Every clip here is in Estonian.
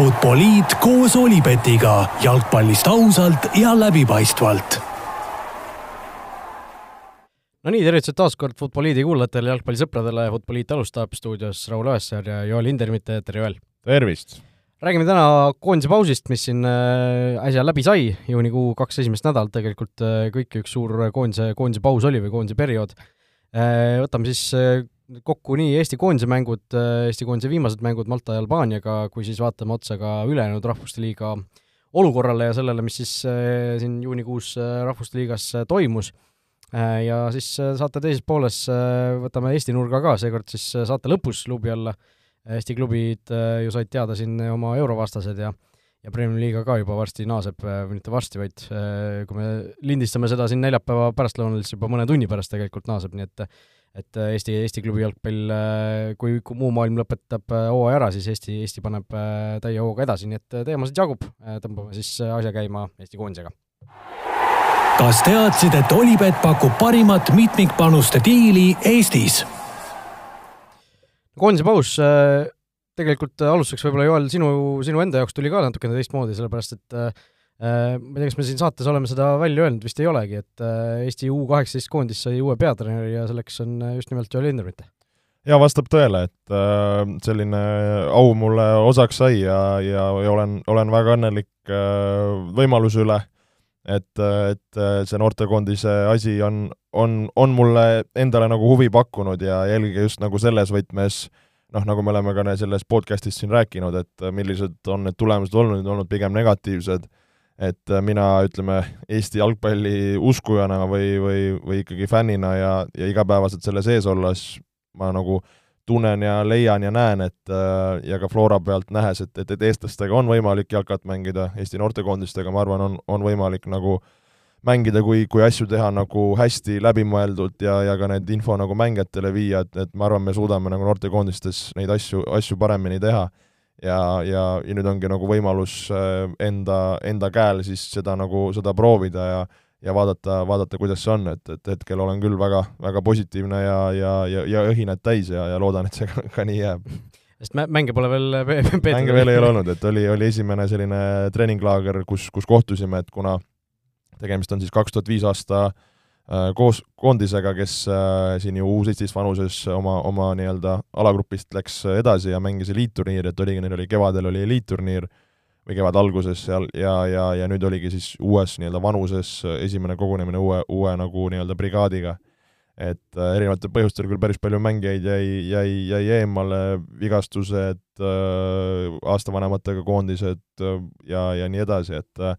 Futboliit koos Olipetiga jalgpallist ausalt ja läbipaistvalt. no nii, tervitused taas kord Futboliidi kuulajatele, jalgpallisõpradele, Futboliit alustab stuudios Raul Õessar ja Joel Hindermitte, tere Joel! tervist! räägime täna koondise pausist, mis siin äh, äsja läbi sai, juunikuu kaks esimest nädalat tegelikult äh, kõik üks suur koondise, koondise paus oli või koondise periood. Äh, võtame siis kokku nii Eesti koondise mängud, Eesti koondise viimased mängud Malta ja Albaaniaga, kui siis vaatame otsa ka ülejäänud Rahvuste Liiga olukorrale ja sellele, mis siis siin juunikuus Rahvuste Liigas toimus. Ja siis saate teises pooles võtame Eesti nurga ka, seekord siis saate lõpus luubi alla Eesti klubid äh, ju said teada siin oma eurovastased ja ja Premiumi liiga ka juba varsti naaseb, äh, või mitte varsti, vaid äh, kui me lindistame seda siin neljapäeva pärastlõunal, siis juba mõne tunni pärast tegelikult naaseb, nii et et Eesti, Eesti klubi jalgpall, kui, kui muu maailm lõpetab hooaja ära, siis Eesti, Eesti paneb täie hooga edasi, nii et teemasid jagub, tõmbame siis asja käima Eesti koondisega. kas teadsid, et Olipet pakub parimat mitmikpanuste diili Eestis? koondise paus äh, tegelikult alustuseks võib-olla, Joel, sinu, sinu enda jaoks tuli ka natukene teistmoodi, sellepärast et äh, äh, ma ei tea, kas me siin saates oleme seda välja öelnud, vist ei olegi, et Eesti U kaheksateist koondis sai uue peatreeneri ja selleks on just nimelt Joel Lindermitte. jaa, vastab tõele, et äh, selline au mulle osaks sai ja, ja, ja olen, olen väga õnnelik äh, võimaluse üle, et, et see noortekoondise asi on, on, on mulle endale nagu huvi pakkunud ja eelkõige just nagu selles võtmes noh, nagu me oleme ka selles podcastis siin rääkinud, et millised on need tulemused olnud, olnud pigem negatiivsed, et mina, ütleme, Eesti jalgpalli uskujana või, või, või ikkagi fännina ja, ja igapäevaselt selle sees olles ma nagu tunnen ja leian ja näen, et ja ka Flora pealt nähes, et, et, et eestlastega on võimalik jalkat mängida, Eesti noortekoondistega, ma arvan, on, on võimalik nagu äh, mängida, kui, kui asju teha nagu hästi läbimõeldult ja, ja ka need info nagu mängijatele viia, et, et ma arvan, me suudame nagu noortekoondistes neid asju, asju paremini teha. Ja, ja, ja nüüd ongi nagu võimalus äh, enda, enda käel siis seda nagu, seda proovida ja ja vaadata, vaadata, kuidas see on, et, et hetkel olen küll väga, väga positiivne ja, ja, ja, ja õhinat täis ja, ja loodan, et see ka, ka nii jääb sest mänge pole veel peetud? mänge veel ei ole olnud, et oli, oli esimene selline treeninglaager, kus, kus kohtusime, et kuna tegemist on siis kaks tuhat viis aasta äh, koos koondisega, kes äh, siin ju U17 vanuses oma, oma nii-öelda alagrupist läks edasi ja mängis eliitturniiri, et oligi, neil oli kevadel oli eliitturniir või kevade alguses seal ja, ja, ja nüüd oligi siis uues nii-öelda vanuses esimene kogunemine uue, uue nagu nii-öelda brigaadiga. et äh, erinevatel põhjustel küll päris palju mängijaid jäi, jäi, jäi eemale, vigastused äh,, aastavanematega koondised äh, ja, ja nii edasi, et äh,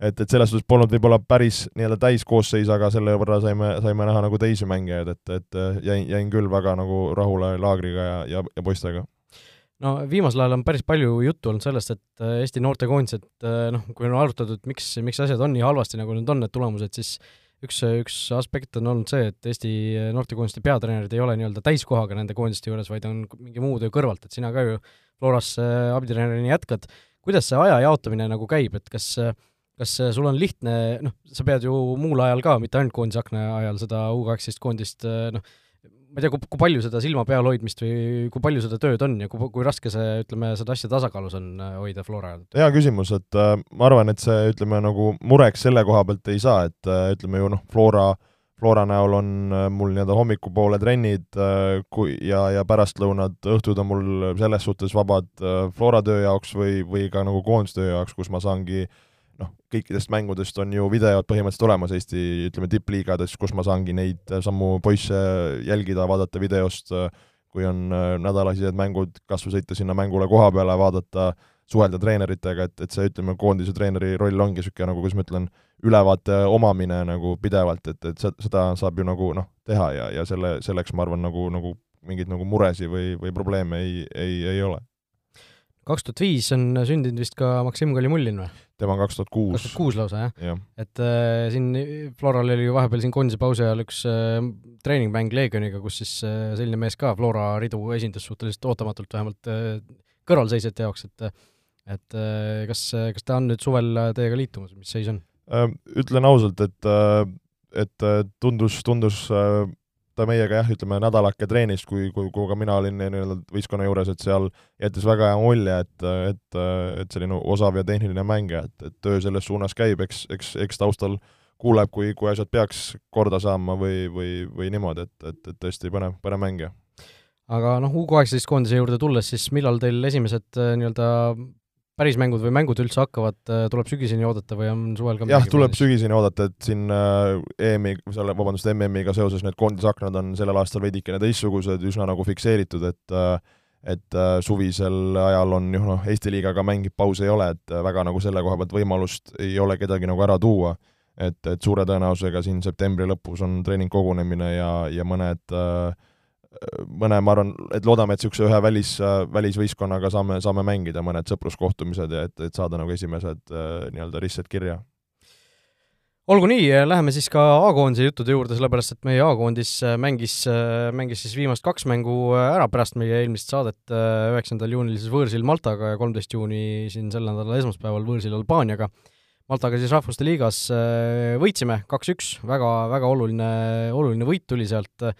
et, et selles suhtes polnud võib-olla päris nii-öelda täiskoosseis, aga selle võrra saime, saime näha nagu teisi mängijaid, et, et jäin, jäin küll väga nagu rahule laagriga ja, ja, ja poistega no viimasel ajal on päris palju juttu olnud sellest, et äh, Eesti noortekoondised, äh, noh, kui on arutatud, miks, miks asjad on nii halvasti, nagu need on, need tulemused, siis üks, üks aspekt on olnud see, et Eesti noortekoondiste peatreenerid ei ole nii-öelda täiskohaga nende koondiste juures, vaid on mingi muu töö kõrvalt, et sina ka ju Floras äh, abitreenerina jätkad. kuidas see aja jaotamine nagu käib, et kas äh, kas äh, sul on lihtne, noh, sa pead ju muul ajal ka, mitte ainult koondise akna ajal seda U kaheksateist koondist, äh, noh, ma ei tea, kui, kui palju seda silma peal hoidmist või kui palju seda tööd on ja kui, kui raske see, ütleme, seda asja tasakaalus on äh, hoida Flora ajal? hea küsimus, et äh, ma arvan, et see, ütleme, nagu mureks selle koha pealt ei saa, et äh, ütleme ju noh, Flora Flora näol on mul nii-öelda hommikupoole trennid kui, ja, ja pärastlõunad, õhtud on mul selles suhtes vabad Flora töö jaoks või, või ka nagu koondistöö jaoks, kus ma saangi äh, noh, kõikidest mängudest on ju videod põhimõtteliselt olemas Eesti, ütleme, tippliigades, kus ma saangi neid samu poisse jälgida, vaadata videost, kui on äh, nädalasised mängud, kas või sõita sinna mängule koha peale, vaadata, suhelda treeneritega, et, et see, ütleme, koondise treeneri roll ongi niisugune nagu, kuidas ma ütlen, ülevaate omamine nagu pidevalt, et, et seda saab ju nagu noh, teha ja, ja selle, selleks ma arvan, nagu, nagu mingeid nagu muresid või, või probleeme ei, ei, ei ole kaks tuhat viis on sündinud vist ka Maksim Kalimullin või? tema on kaks tuhat kuus. kaks tuhat kuus lausa, jah ja.? et äh, siin Floral oli ju vahepeal siin koondise pausi ajal üks äh, treeningmäng Leegioniga, kus siis äh, selline mees ka Flora ridu esindas suhteliselt ootamatult, vähemalt äh, kõrvalseisjate jaoks, et et äh, kas, kas ta on nüüd suvel teiega liitumas, mis seis on äh,? Ütlen ausalt, et äh, et äh, tundus, tundus äh, ta meiega jah, ütleme nädalake treenis, kui, kui, kui ka mina olin nii-öelda võistkonna juures, et seal jättis väga hea mulje, et, et, et selline osav ja tehniline mängija, et, et töö selles suunas käib, eks, eks, eks taustal kuuleb, kui, kui asjad peaks korda saama või, või, või niimoodi, et, et, et tõesti põnev, põnev mängija aga noh, U kaheksateist koondise juurde tulles, siis millal teil esimesed nii-öelda päris mängud või mängud üldse hakkavad, äh, tuleb sügiseni oodata või on suvel ka jah, tuleb sügiseni oodata, et siin äh, EM-i, selle, vabandust, MM-iga seoses need koondisaknad on sellel aastal veidikene teistsugused, üsna nagu fikseeritud, et äh, et suvisel ajal on ju noh, Eesti liigaga mängib, pausi ei ole, et väga nagu selle koha pealt võimalust ei ole kedagi nagu ära tuua. et, et suure tõenäosusega siin septembri lõpus on treeningkogunemine ja, ja mõned äh, mõne, ma arvan, et loodame, et niisuguse ühe välis, välisvõistkonnaga saame, saame mängida mõned sõpruskohtumised ja et, et saada nagu esimesed äh, nii-öelda ristsed kirja. olgu nii, läheme siis ka A-koondise juttude juurde, sellepärast et meie A-koondis mängis, mängis siis viimast kaks mängu ära pärast meie eelmist saadet, üheksandal juunil siis võõrsil Maltaga ja kolmteist juuni siin sel nädalal esmaspäeval võõrsil Albaaniaga. Maltaga siis Rahvuste Liigas võitsime kaks-üks, väga, väga oluline, oluline võit tuli sealt Äh,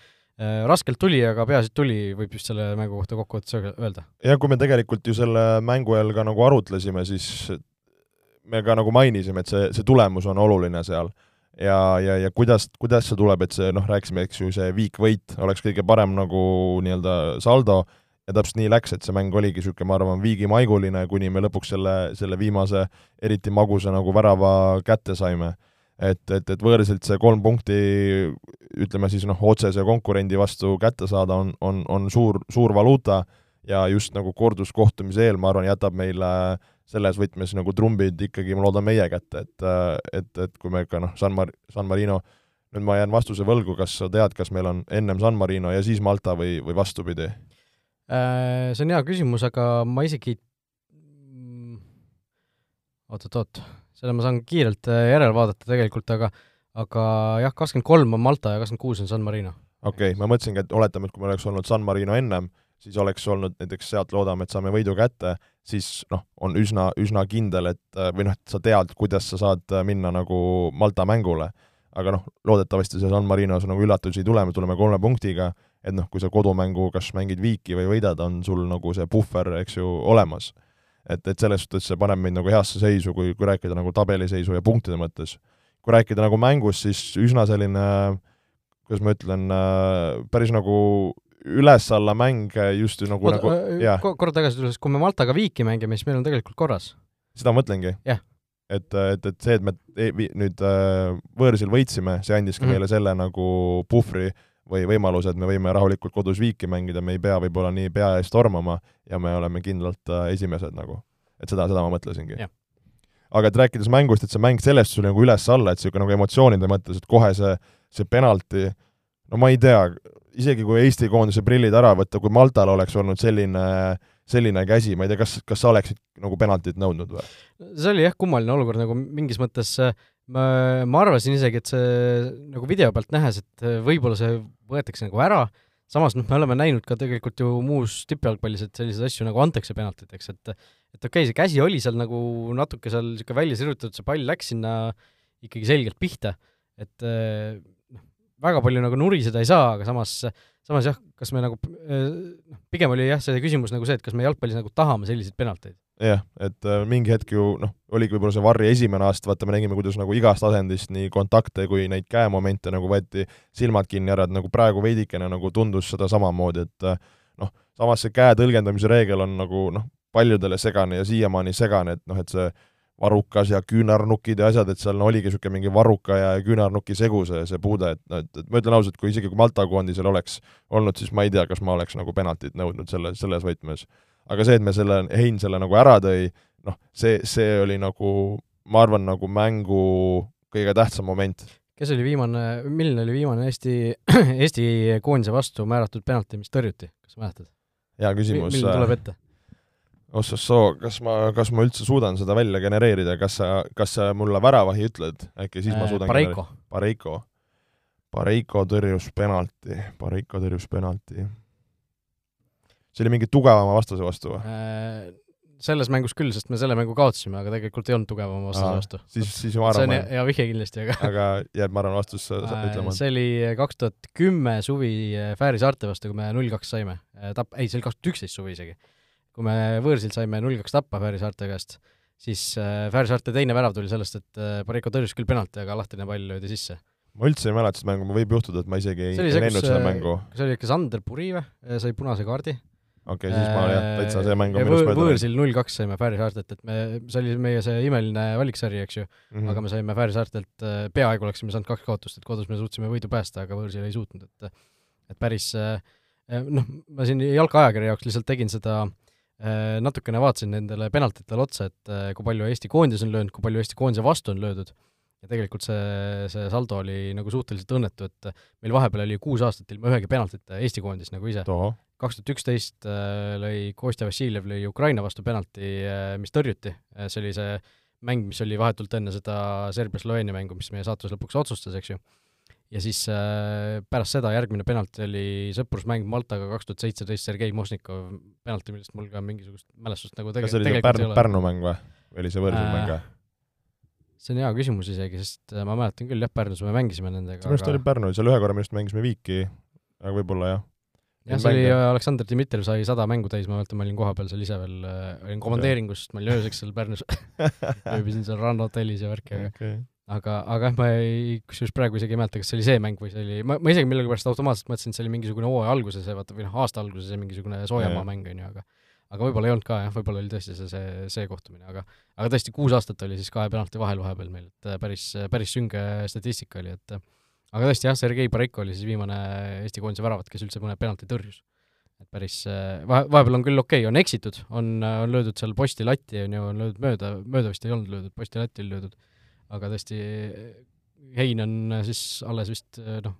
raskelt tuli, aga peaasi, et tuli, võib vist selle mängu kohta kokkuvõttes öelda. jah, kui me tegelikult ju selle mängu ajal ka nagu arutlesime, siis me ka nagu mainisime, et see, see tulemus on oluline seal. ja, ja, ja kuidas, kuidas see tuleb, et see noh, rääkisime, eks ju, see viikvõit oleks kõige parem nagu nii-öelda saldo ja täpselt nii läks, et see mäng oligi niisugune, ma arvan, viigimaiguline, kuni me lõpuks selle, selle viimase eriti magusa nagu värava kätte saime et, et, et võõrsilt see kolm punkti ütleme siis noh, otsese konkurendi vastu kätte saada on, on, on suur, suur valuuta ja just nagu korduskohtumise eel, ma arvan, jätab meile selles võtmes nagu trumbid ikkagi, ma loodan, meie kätte, et et, et kui me ka noh, San Mar-, San Marino, nüüd ma jään vastuse võlgu, kas sa tead, kas meil on ennem San Marino ja siis Malta või, või vastupidi? Äh, see on hea küsimus, aga ma isegi oot-oot-oot, selle ma saan kiirelt äh, järele vaadata tegelikult, aga aga jah, kakskümmend kolm on Malta ja kakskümmend kuus on San Marino. okei okay,, ma mõtlesingi, et oletame, et kui meil oleks olnud San Marino ennem, siis oleks olnud näiteks sealt loodame, et saame võidu kätte, siis noh, on üsna, üsna kindel, et äh, või noh, et sa tead, kuidas sa saad äh, minna nagu Malta mängule. aga noh, loodetavasti see San Marinos nagu üllatusi ei tule, me tuleme kolme punktiga, et noh, kui sa kodumängu kas mängid viiki või võidad, on sul nagu see puhver, eks ju, olemas et, et selles suhtes see paneb meid nagu heasse seisu, kui, kui rääkida nagu tabeliseisu ja punktide mõttes. kui rääkida nagu mängust, siis üsna selline kuidas ma ütlen, päris nagu üles-alla mäng just nagu nagu jah. korra tagasi tulles, kui me Maltaga viiki mängime, siis meil on tegelikult korras. seda mõtlengi. jah. et, et, et see, et me e, nüüd võõrsil võitsime, see andis ka mm -hmm. meile selle nagu puhvri, või võimaluse, et me võime rahulikult kodus viiki mängida, me ei pea võib-olla nii pea ees tormama ja me oleme kindlalt äh, esimesed nagu. et seda, seda ma mõtlesingi. aga et rääkides mängust, et see mäng sellest sul nagu üles-alla, et niisugune nagu emotsioonide mõttes, et kohe see, see penalti, no ma ei tea, isegi kui Eesti koondise prillid ära võtta, kui Maltal oleks olnud selline selline käsi, ma ei tea, kas, kas sa oleksid nagu penaltit nõudnud või? see oli jah, kummaline olukord nagu mingis mõttes äh, ma, ma arvasin isegi, et see nagu video pealt nähes, et äh, võib-olla see võetakse nagu ära, samas noh, me oleme näinud ka tegelikult ju muus tippjalgpallis, et selliseid asju nagu antakse penaltiteks, et et okei okay,, see käsi oli seal nagu natuke seal niisugune välja sirutatud, see pall läks sinna ikkagi selgelt pihta, et äh, noh, väga palju nagu nuriseda ei saa, aga samas, samas jah, kas me nagu äh, noh, pigem oli jah, see küsimus nagu see, et kas me jalgpallis nagu tahame selliseid penalteid jah, et äh, mingi hetk ju noh, oligi võib-olla see Varri esimene aasta, vaata me nägime, kuidas nagu igast asendist nii kontakte kui neid käemomente nagu võeti silmad kinni ära, et nagu praegu veidikene nagu tundus seda samamoodi, et äh, noh, samas see käe tõlgendamise reegel on nagu noh, paljudele segane ja siiamaani segane, et noh, et see varrukas ja küünarnukid ja asjad, et seal no, oligi niisugune mingi varruka ja küünarnuki segu see, see puude, et noh, et, et ma ütlen ausalt, kui isegi kui Malta koondisel oleks olnud, siis ma ei tea, kas ma oleks nagu penaltit nõudnud selle, selles võtmes aga see, et me selle, Hein selle nagu ära tõi, noh, see, see oli nagu, ma arvan, nagu mängu kõige tähtsam moment. kes oli viimane, milline oli viimane Eesti, Eesti koondise vastu määratud penalti, mis tõrjuti, kas mäletad? hea küsimus. milline tuleb ette? Ossossoo, kas ma, kas ma üldse suudan seda välja genereerida, kas sa, kas sa mulle väravahi ütled, äkki siis ma äh, suudan Pareiko. Pareiko. Pareiko tõrjus penalti, Pareiko tõrjus penalti see oli mingi tugevama vastase vastu või? Äh, selles mängus küll, sest me selle mängu kaotasime, aga tegelikult ei olnud tugevama vastase vastu. siis, siis ma arvan. see on hea vihje kindlasti, aga aga jääb, ma arvan, vastus ütlema. see oli kaks tuhat kümme suvi Fääri saarte vastu, kui me null kaks saime. Tap-, ei, see oli kaks tuhat üksteist suvi isegi. kui me võõrsil saime null kaks tappa Fääri saarte käest, siis Fääri saarte teine värav tuli sellest, et Pareko tõrjus küll penalti, aga lahtine pall löödi sisse ma üldse ei mäleta seda mängu, võib juhtuda, et ma isegi ei, ei näinud seda mängu. see oli ikka Sander Puri või, sai punase kaardi. Okei okay,, siis ma jah, täitsa see mäng on minust mööda. võõrsil null kaks saime Fääri saartelt, et me, see oli meie see imeline valiksari, eks ju mm, -hmm. aga me saime Fääri saartelt, äh, peaaegu oleksime saanud kaks kaotust, et kodus me suutsime võidu päästa, aga võõrsil ei suutnud, et et päris äh, noh, ma siin jalkaajakirja jaoks lihtsalt tegin seda natukene vaatasin nendele penaltitele otsa, et kui palju Eesti koondis on löönud, kui palju Eesti koondise vastu on löödud ja tegelikult see, see saldo oli nagu suhteliselt õnnetu, et meil vahepeal oli kuus aastat ilma ühegi penaltita Eesti koondis nagu ise. kaks tuhat üksteist äh, lõi Kostja Vassiljev lõi Ukraina vastu penalti, äh, mis tõrjuti, äh, see oli see mäng, mis oli vahetult enne seda Serbia-Sloveenia mängu, mis meie saatus lõpuks otsustas, eks ju. ja siis pärast seda järgmine penalti oli sõprusmäng Maltaga kaks tuhat seitseteist, Sergei Mosnikov penalti, millest mul ka mingisugust mälestust nagu tege-, tegelikult Pärnu, ei ole. Pärnu mäng või? või oli see võõrsil mäng või? See on hea küsimus isegi, sest äh, ma mäletan küll jah, Pärnus me mängisime nendega. minu arust aga... oli Pärnu, seal ühe korra minu arust mängisime viiki, aga võib-olla jah. jah, see oli Aleksandr Dmitrijev sai sada mängu täis, ma mäletan, ma olin kohapeal seal ise veel, äh, olin komandeeringus, ma olin ööseks seal Pärnus ööbisin seal rannahotellis ja värki, aga okay. aga, aga jah, ma ei, kusjuures praegu isegi ei mäleta, kas see oli see mäng või see oli, ma, ma isegi millegipärast automaatselt mõtlesin, et see oli mingisugune hooaja alguses, vaata, või noh, aasta alguses mingisugune soojamaa mäng, on ju, aga aga võib-olla ei olnud ka jah, võib-olla oli tõesti see, see, see kohtumine, aga aga tõesti, kuus aastat oli siis kahe penalti vahel vahepeal meil, et äh, päris, päris sünge statistika oli, et aga tõesti jah, Sergei Bariko oli siis viimane Eesti koondise väravat, kes üldse mõne penalti tõrjus. et päris, äh, vahe, vahepeal on küll okei okay,, on eksitud, on, on löödud seal posti latti, on ju, on löödud mööda, mööda vist ei olnud löödud, posti latti oli löödud, aga tõesti, Hein on siis alles vist noh,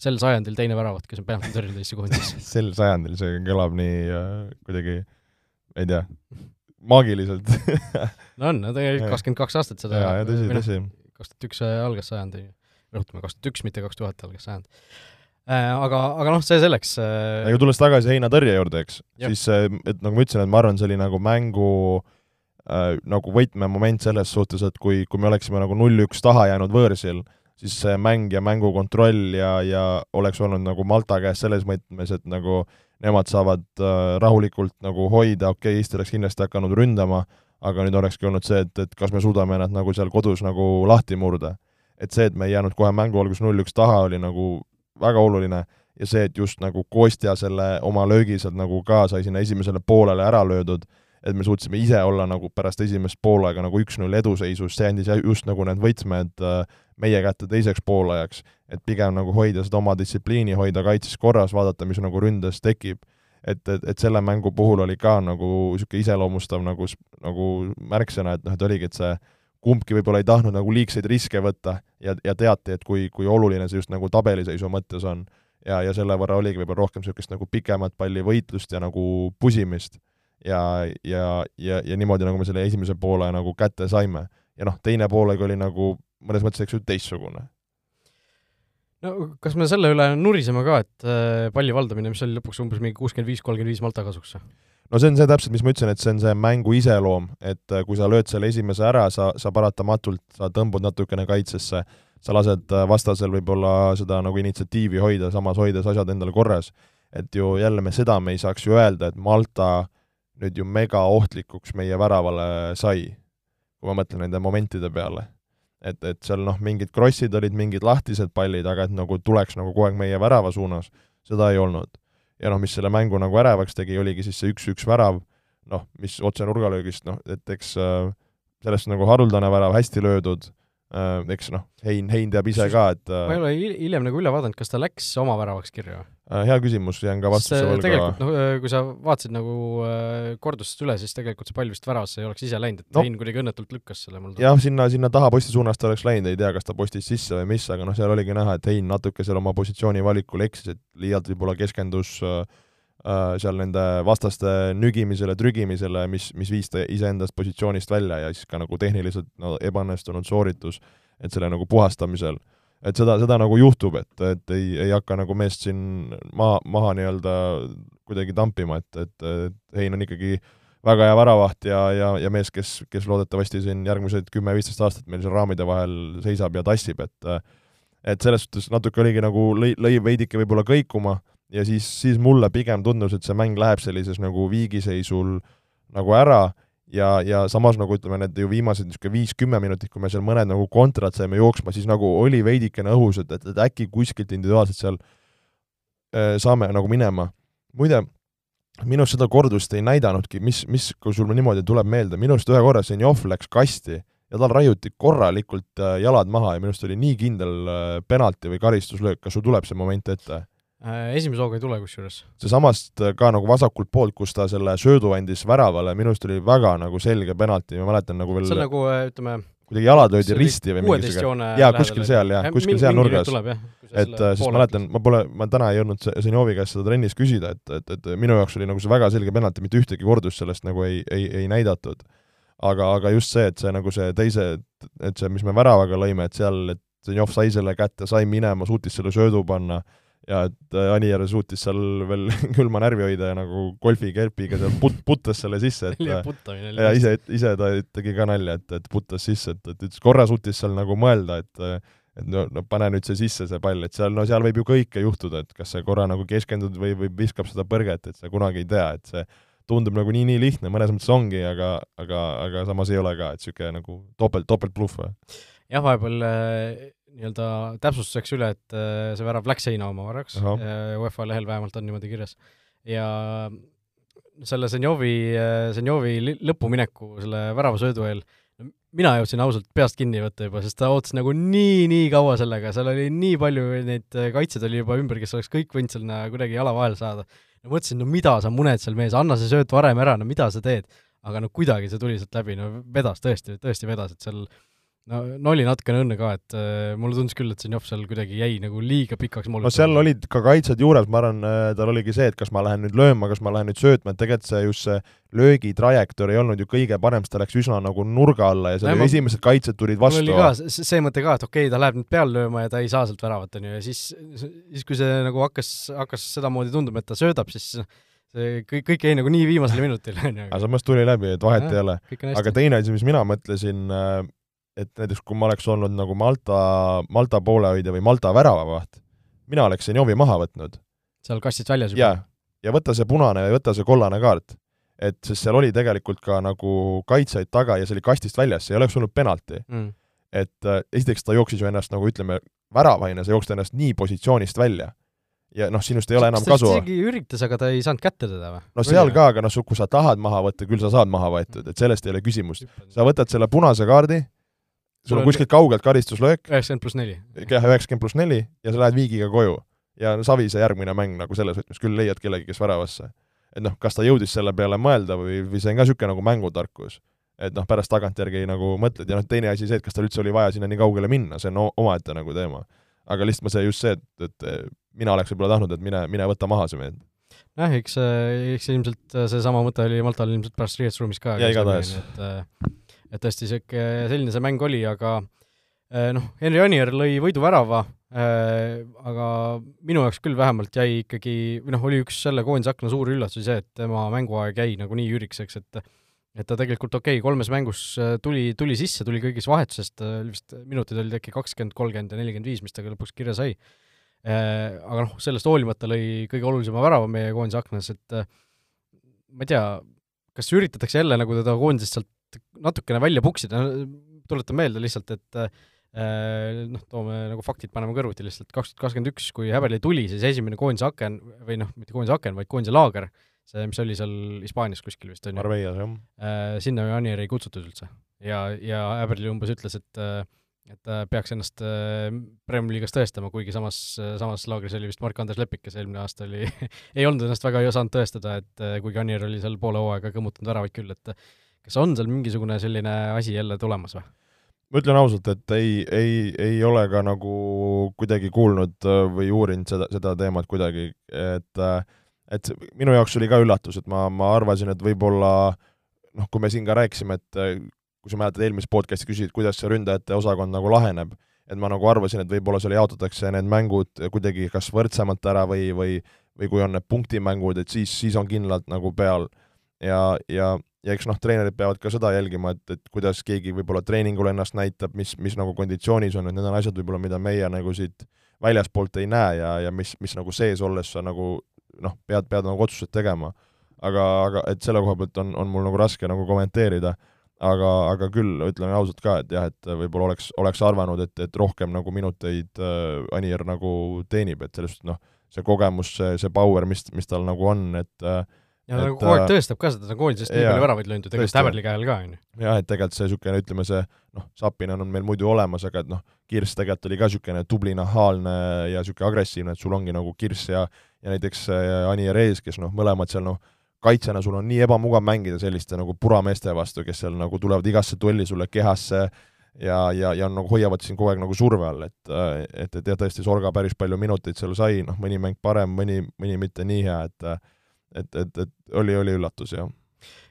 sel sajandil teine väravat, kes on penalti tõrjunud Eesti koondises sel sajandil, see kõlab nii äh, kuidagi äh, ei tea, maagiliselt no on, no tegelikult kakskümmend kaks aastat seda jaa, tõsi, tõsi. kaks tuhat üks algas sajand, rõhutame, kaks tuhat üks, mitte kaks tuhat algas sajand äh,. Aga, aga noh, see selleks äh.... aga tulles tagasi heinatõrje juurde, eks, siis äh, et nagu ma ütlesin, et ma arvan, see oli nagu mängu äh, nagu võtmemoment selles suhtes, et kui, kui me oleksime nagu null-üks taha jäänud võõrsil, siis see mäng ja mängu kontroll ja, ja oleks olnud nagu Malta käes selles mõttes, et nagu äh, nemad saavad äh, rahulikult nagu hoida, okei okay,, Eesti oleks kindlasti hakanud ründama, aga nüüd olekski olnud see, et, et kas me suudame nad nagu seal kodus nagu lahti murda. et see, et me ei jäänud kohe mängu alguses null-üks taha, oli nagu väga oluline ja see, et just nagu Kostja selle oma löögi sealt nagu ka sai sinna esimesele poolele ära löödud, et me suutsime ise olla nagu pärast esimest poolega nagu üks-null eduseisus, see andis just nagu need võtmed äh, meie kätte teiseks poolajaks, et pigem nagu hoida seda oma distsipliini, hoida kaitses korras, vaadata, mis nagu ründes tekib. et, et, et selle mängu puhul oli ka nagu niisugune iseloomustav nagu, nagu märksõna, et noh, et oligi, et see kumbki võib-olla ei tahtnud nagu liigseid riske võtta ja, ja teati, et kui, kui oluline see just nagu tabeliseisu mõttes on. ja, ja selle võrra oligi võib-olla rohkem niisugust nagu pikemat pallivõitlust ja nagu pusimist. Ja, ja, ja, ja niimoodi, nagu me selle esimese poole nagu kätte saime. ja noh, teine poolega oli nagu mõnes mõttes, eks ju, teistsugune. no kas me selle üle nuriseme ka, et äh, palli valdamine, mis oli lõpuks umbes mingi kuuskümmend viis, kolmkümmend viis Malta kasuks? no see on see täpselt, mis ma ütlesin, et see on see mängu iseloom, et äh, kui sa lööd selle esimese ära, sa, sa paratamatult, sa tõmbud natukene kaitsesse, sa lased äh, vastasel võib-olla seda nagu initsiatiivi hoida, samas hoides asjad endale korras. et ju jälle me seda me ei saaks ju öelda, et Malta nüüd ju mega ohtlikuks meie väravale sai, kui ma mõtlen nende momentide peale et, et seal noh, mingid krossid olid, mingid lahtised pallid, aga et nagu tuleks nagu kogu aeg meie värava suunas, seda ei olnud. ja noh, mis selle mängu nagu ärevaks tegi, oligi siis see üks-üks värav, noh, mis otse nurgalöögist, noh, et eks äh, sellest nagu haruldane värav, hästi löödud äh,, eks noh, Hein, Hein teab ise ka, et äh, ma ei ole hiljem nagu üle vaadanud, kas ta läks oma väravaks kirja või? Äh, hea küsimus, jään ka vastuse võlga. tegelikult noh, kui sa vaatasid nagu äh, kordustest üle, siis tegelikult see pall vist väravasse ei oleks ise läinud, et no. Hein kuidagi õnnetult lükkas selle mul jah, sinna, sinna taha posti suunas ta oleks läinud, ei tea, kas ta postis sisse või mis, aga noh, seal oligi näha, et Hein natuke seal oma positsiooni valikul eksis, et liialt võib-olla keskendus äh, äh, seal nende vastaste nügimisele, trügimisele, mis, mis viis ta iseendast positsioonist välja ja siis ka nagu tehniliselt no, ebaõnnestunud sooritus, et selle nagu puhastamisel et seda, seda nagu juhtub, et, et ei, ei hakka nagu meest siin maha, maha nii-öelda kuidagi tampima, et, et, et Hein on ikkagi väga hea väravaht ja, ja, ja mees, kes, kes loodetavasti siin järgmised kümme-viisteist aastat meil seal raamide vahel seisab ja tassib, et et selles suhtes natuke oligi nagu lõi, lõi veidike võib-olla kõikuma ja siis, siis mulle pigem tundus, et see mäng läheb sellises nagu viigiseisul nagu ära ja, ja samas nagu ütleme, need ju viimased niisugune viis-kümme minutit, kui me seal mõned nagu kontrad saime jooksma, siis nagu oli veidikene õhus, et, et, et äkki kuskilt individuaalselt seal äh, saame nagu minema. muide, minu arust seda kordust ei näidanudki, mis, mis, kui sul niimoodi tuleb meelde, minu arust ühe korra Zenjov läks kasti ja tal raiuti korralikult äh, jalad maha ja minu arust oli nii kindel äh, penalti või karistuslöök, kas sul tuleb see moment ette? Äh, esimese hooga ei tule kusjuures. seesamast äh, ka nagu vasakult poolt, kus ta selle söödu andis väravale, minu arust oli väga nagu selge penalti, ma mäletan nagu veel see on nagu äh, ütleme kuidagi jalad löödi risti või mingisugune jaa, kuskil seal jah, kuskil seal nurgas. et siis ma mäletan, ma pole, ma täna ei jõudnud Zenjovi käest seda trennis küsida, et, et, et minu jaoks oli nagu see väga selge penalti, mitte ühtegi kordust sellest nagu ei, ei, ei näidatud. aga, aga just see, et see nagu see teise, et see, mis me väravaga lõime, et seal, et Zenjov sai selle kätte, sai minema, suutis selle söödu panna ja et äh, Anier suutis seal veel külma närvi hoida ja nagu golfikerpiga seal put-, putas selle sisse, et äh, ja ise, ise ta tegi ka nalja, et, et putas sisse, et, et ütles, korra suutis seal nagu mõelda, et et no, no pane nüüd see sisse, see pall, et seal, no seal võib ju kõike juhtuda, et kas sa korra nagu keskendud või, või viskab seda põrget, et sa kunagi ei tea, et see tundub nagu nii-nii lihtne, mõnes mõttes ongi, aga, aga, aga samas ei ole ka, et niisugune nagu topelt, topeltbluff jah, vahepeal äh nii-öelda täpsustuseks üle, et äh, see värav läks seina oma varaks, äh, UEFA lehel vähemalt on niimoodi kirjas. ja selle Zenjovi, äh, Zenjovi lõpumineku selle väravasöödu eel, mina jõudsin ausalt peast kinni võtta juba, sest ta ootas nagu nii-nii kaua sellega, seal oli nii palju neid kaitsjaid oli juba ümber, kes oleks kõik võinud sinna kuidagi jala vahele saada. no mõtlesin, no mida sa muned seal mees, anna see sööt varem ära, no mida sa teed? aga no kuidagi see tuli sealt läbi, no vedas tõesti, tõesti vedas, et seal no, no oli natukene õnne ka, et äh, mulle tundus küll, et Zenjov seal kuidagi jäi nagu liiga pikaks no seal olid ka kaitsjad juures, ma arvan äh,, tal oligi see, et kas ma lähen nüüd lööma, kas ma lähen nüüd söötma, et tegelikult see just see löögi trajektoor ei olnud ju kõige parem, sest ta läks üsna nagu nurga alla ja seal no, esimesed kaitsjad tulid vastu. mul oli ka see mõte ka, et okei okay,, ta läheb nüüd peale lööma ja ta ei saa sealt väravat, on ju, ja siis, siis kui see nagu hakkas, hakkas sedamoodi tunduma, et ta söödab, siis see kõik, kõik jäi nagu nii viimasele minutile, on ju. aga samas tuli läbi, et vahet ja, ei ole. aga teine asi, mis mina mõtlesin äh,, et näiteks kui ma oleks olnud nagu Malta, Malta poolehoidja või Malta väravavaht, mina oleksin Jovi maha võtnud. seal kastist väljas juba? jaa, ja võta see punane ja võta see kollane kaart. et sest seal oli tegelikult ka nagu kaitsjaid taga ja see oli kastist väljas, see ei oleks olnud penalti mm.. et äh, esiteks ta jooksis ju ennast nagu ütleme, väravaine, sa jooksid ennast nii positsioonist välja ja noh, sinust ei ole enam kasu. isegi üritas, aga ta ei saanud kätte teda või? no seal ka, aga noh, kui sa tahad maha võtta, küll sa saad maha võetud, et sellest ei ole küsimust. sa võtad selle punase kaardi, sul on kuskilt kaugelt karistuslöök. üheksakümmend pluss neli. jah, üheksakümmend pluss neli ja sa lähed viigiga koju. ja Savise järgmine mäng nagu selles võtmes küll leiad kellegi, kes väravasse. et noh, kas ta jõudis selle peale mõelda või, või see on ka niisugune nagu mängutarkus. et noh, pärast tagantjärgi nagu mõtled ja noh, teine asi see, et kas tal üldse oli vaja sinna nii kaugele minna, see on omaette nagu teema. aga lihtsalt ma see just see, et, et mina oleks võib-olla tahtnud, et mine, mine võta maha see mees jah, eks, eks ilmselt seesama mõte oli Maltal ilmselt pärast riietusruumis ka. ja igatahes. et et tõesti, niisugune, selline see mäng oli, aga eh, noh, Henri Anier lõi võiduvärava äh,, aga minu jaoks küll vähemalt jäi ikkagi, või noh, oli üks selle koondise akna suur üllatus, see, et tema mänguaeg jäi nagu nii ürikseks, et et ta tegelikult okei okay,, kolmes mängus äh, tuli, tuli sisse, tuli kõigis vahetusest, vist minutid olid äkki kakskümmend, kolmkümmend ja nelikümmend viis, mis ta lõpuks kirja sai. Äh, aga noh, sellest hoolimata lõi kõige olulisema värava meie koondise aknas, et ma ei tea, kas üritatakse jälle nagu teda koondisest sealt natukene välja puksida, tuletan meelde lihtsalt, et äh, noh, toome nagu faktid, paneme kõrvuti lihtsalt, kaks tuhat kakskümmend üks, kui Häberli tuli, siis esimene koondise aken, või noh, mitte koondise aken, vaid koondise laager, see, mis oli seal Hispaanias kuskil vist, on ju. Marbellas, jah. Äh, sinna ju Anier ei kutsutud üldse. ja, ja Häberli umbes ütles, et et ta peaks ennast Premiumi liigas tõestama, kuigi samas, samas laagris oli vist Mark-Andres Lepik, kes eelmine aasta oli ei olnud ennast väga ei osanud tõestada, et kuigi Anier oli seal poole hooaega kõmmutanud väravaid küll, et kas on seal mingisugune selline asi jälle tulemas või? ma ütlen ausalt, et ei, ei, ei ole ka nagu kuidagi kuulnud äh, või uurinud seda, seda teemat kuidagi, et äh, et minu jaoks oli ka üllatus, et ma, ma arvasin, et võib-olla noh, kui me siin ka rääkisime, et äh, kui sa mäletad, eelmises podcast'i küsisid, kuidas see ründajate osakond nagu laheneb, et ma nagu arvasin, et võib-olla seal jaotatakse need mängud kuidagi kas võrdsemalt ära või, või või kui on need punktimängud, et siis, siis on kindlalt nagu peal. ja, ja ja eks noh, treenerid peavad ka seda jälgima, et, et kuidas keegi võib-olla treeningul ennast näitab, mis, mis nagu konditsioonis on, et need on asjad võib-olla, mida meie nagu siit väljaspoolt ei näe ja, ja mis, mis nagu sees olles sa nagu noh, pead, pead nagu otsused tegema. aga, aga et selle koha pealt on, on mul nagu raske nagu kommenteerida, aga, aga küll ütlen ausalt ka, et jah, et võib-olla oleks, oleks arvanud, et, et rohkem nagu minuteid äh, Anier nagu teenib, et sellest noh, see kogemus, see, see power, mis, mis tal nagu on, et äh, ja ta nagu kogu aeg tõestab ka seda, ta on koondisest nii palju väravaid löönud ju tegelikult Häberli käel ka, on ju. jah, et tegelikult see niisugune, ütleme see noh, Sapinen on meil muidu olemas, aga et noh, Kirss tegelikult oli ka niisugune tubli, nahaalne ja niisugune agressiivne, et sul ongi nagu Kirss ja ja näiteks äh, Ani Rees, kes noh, mõlemad seal noh, kaitsjana sul on nii ebamugav mängida selliste nagu purameeste vastu, kes seal nagu tulevad igasse duelli sulle kehasse ja, ja, ja nagu hoiavad sind kogu aeg nagu surve all, et et, et jah, tõesti, Sorga päris palju minuteid seal sai, noh, mõni mäng parem, mõni, mõni mitte nii hea, et et, et, et oli, oli üllatus, jah.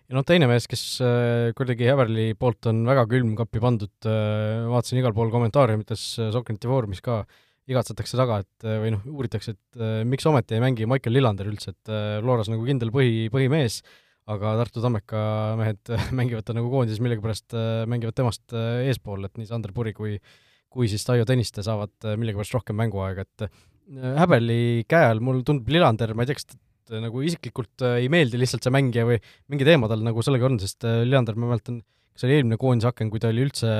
ja noh, teine mees, kes äh, kuidagi Häverli poolt on väga külmkappi pandud äh,, vaatasin igal pool kommentaariumites äh, Sokranti foorumis ka, igatsetakse taga, et või noh, uuritakse, et miks ometi ei mängi Michael Lillander üldse, et Floras nagu kindel põhi, põhimees, aga Tartu Tammeka mehed mängivad ta nagu koondises millegipärast, mängivad temast eespool, et nii Sander Puri kui kui siis Taio Tõniste saavad millegipärast rohkem mänguaega, et Häberli käe all mulle tundub Lillander, ma ei tea, kas et äh, nagu isiklikult äh, ei meeldi lihtsalt see mängija või mingi teema tal nagu sellega on, sest äh, Leander, ma mäletan, kas oli eelmine koondise aken, kui ta oli üldse,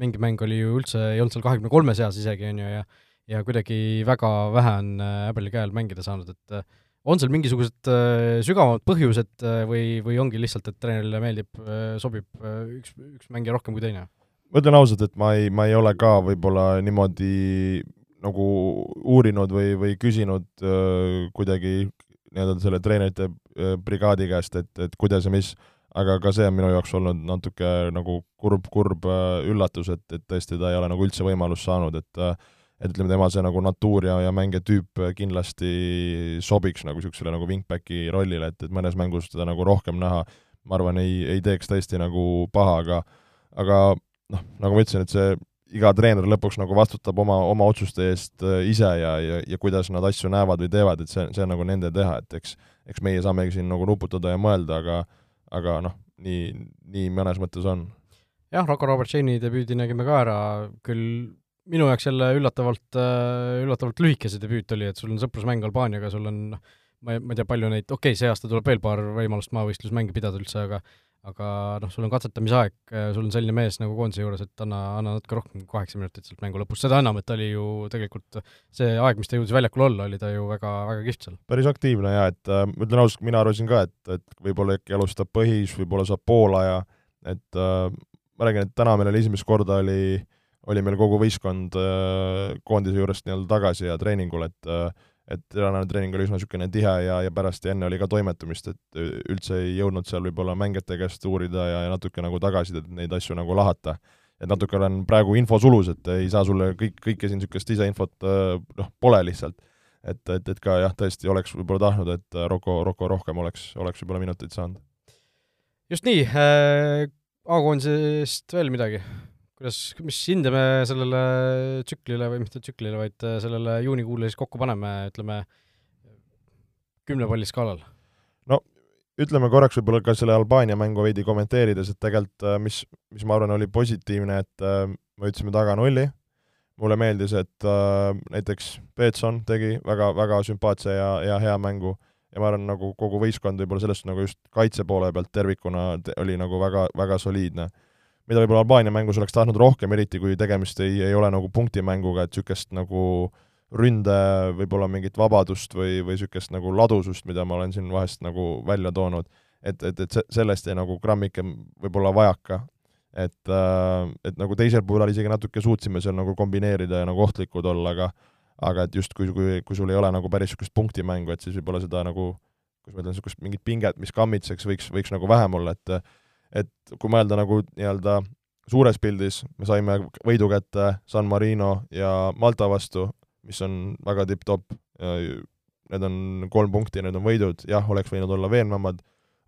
mingi mäng oli ju üldse, ei olnud seal kahekümne kolme seas isegi, on ju, ja ja kuidagi väga vähe on Äbeli käel mängida saanud, et on seal mingisugused sügavamad põhjused või, või ongi lihtsalt, et treenerile meeldib, sobib üks, üks mängija rohkem kui teine? ma ütlen ausalt, et ma ei, ma ei ole ka võib-olla niimoodi nagu uurinud või, või küsinud äh, kuidagi nii-öelda selle treenerite äh, brigaadi käest, et, et kuidas ja mis, aga ka see on minu jaoks olnud natuke nagu kurb, kurb äh, üllatus, et, et tõesti ta ei ole nagu üldse võimalust saanud, et äh, et ütleme, tema see nagu natuur ja, ja mängijatüüp kindlasti sobiks nagu niisugusele nagu wingbacki rollile, et, et mõnes mängus teda nagu rohkem näha, ma arvan, ei, ei teeks tõesti nagu paha, aga aga noh, nagu ma ütlesin, et see iga treener lõpuks nagu vastutab oma, oma otsuste eest äh, ise ja, ja, ja kuidas nad asju näevad või teevad, et see, see on nagu nende teha, et eks eks meie saamegi siin nagu nuputada ja mõelda, aga aga noh, nii, nii mõnes mõttes on. jah, Rocco Robertsoni debüüdi nägime ka ära, küll minu jaoks jälle üllatavalt, äh, üllatavalt lühike see debüüt oli, et sul on sõprusmäng Albaaniaga, sul on noh, ma ei, ma ei tea, palju neid, okei okay,, see aasta tuleb veel paar võimalust maavõistlusmänge pidada üldse, aga aga noh, sul on katsetamisaeg, sul on selline mees nagu koondise juures, et anna, anna natuke rohkem kaheksa minutit sealt mängu lõpus, seda enam, et ta oli ju tegelikult see aeg, mis ta jõudis väljakul olla, oli ta ju väga, väga kihvt seal. päris aktiivne jaa, et äh, ütlen ausalt, mina arvasin ka, et, et võib-olla äkki alustab põhis, võib-olla saab poolaja, et äh, ma räägin, et täna meil oli esimest korda oli, oli meil kogu võistkond äh, koondise juurest nii-öelda tagasi ja treeningul, et äh, et tänane treening oli üsna niisugune tihe ja, ja pärast ja enne oli ka toimetamist, et üldse ei jõudnud seal võib-olla mängijate käest uurida ja, ja natuke nagu tagasisidet, neid asju nagu lahata. et natuke olen praegu infosulus, et ei saa sulle kõik, kõike siin niisugust liseinfot noh, pole lihtsalt. et, et, et ka jah, tõesti oleks võib-olla tahtnud, et Rocco, Rocco rohkem oleks, oleks võib-olla minuteid saanud. just nii äh,, A-koondisest veel midagi? Kuidas, mis hinde me sellele tsüklile või mitte tsüklile, vaid äh, sellele juunikuule siis kokku paneme, ütleme, kümne palli skaalal? no ütleme korraks võib-olla ka selle Albaania mängu veidi kommenteerides, et tegelikult äh, mis, mis ma arvan, oli positiivne, et äh, me võtsime taga nulli, mulle meeldis, et äh, näiteks Peetson tegi väga, väga sümpaatse ja, ja hea mängu. Ja ma arvan, nagu kogu võistkond võib-olla sellest nagu just kaitse poole pealt tervikuna oli nagu väga, väga soliidne mida võib-olla Albaania mängus oleks tahtnud rohkem, eriti kui tegemist ei, ei ole nagu punktimänguga, et niisugust nagu ründe võib-olla mingit vabadust või, või niisugust nagu ladusust, mida ma olen siin vahest nagu välja toonud, et, et, et sellest jäi nagu grammike võib-olla vajaka. et, äh, et nagu teisel poolel isegi natuke suutsime seal nagu kombineerida ja nagu ohtlikud olla, aga aga et just kui, kui, kui sul ei ole nagu päris niisugust punktimängu, et siis võib-olla seda nagu, kuidas ma ütlen, niisugust mingit pinget, mis kammitseks, võiks, võiks nagu vähem olla, et et kui mõelda nagu nii-öelda suures pildis, me saime võidu kätte San Marino ja Malta vastu, mis on väga tipp-topp, need on kolm punkti, need on võidud, jah, oleks võinud olla veenvamad,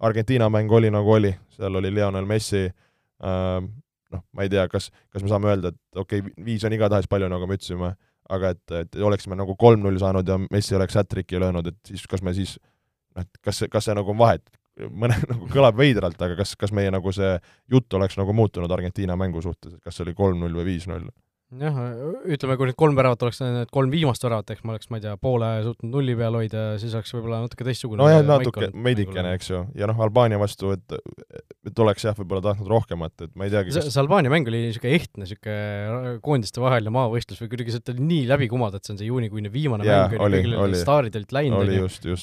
Argentiina mäng oli nagu oli, seal oli Lionel Messi äh,, noh, ma ei tea, kas, kas me saame öelda, et okei okay,, viis on igatahes palju, nagu me ütlesime, aga et, et oleksime nagu kolm-null saanud ja Messi oleks hat-trick'i löönud, et siis kas me siis noh, et kas kas see nagu on vahet, mõne, nagu kõlab veidralt, aga kas, kas meie nagu see jutt oleks nagu muutunud Argentiina mängu suhtes, et kas see oli kolm-null või viis-null? Jah, ütleme, kui need kolm väravat oleks, need kolm viimast väravat, ehk ma oleks, ma ei tea, poole suutnud nulli peal hoida, siis oleks võib-olla natuke teistsugune nojah, natuke, veidikene, eks ju, ja noh, Albaania vastu, et et oleks jah, võib-olla tahtnud rohkemat, et ma ei teagi kas... see Albaania mäng oli niisugune ehtne, niisugune koondiste vaheline maavõistlus või kuidagi sealt oli nii läbi kumada, et see on see juunikuine viimane ja, mäng, oli kõigil olid staarid olid läinud,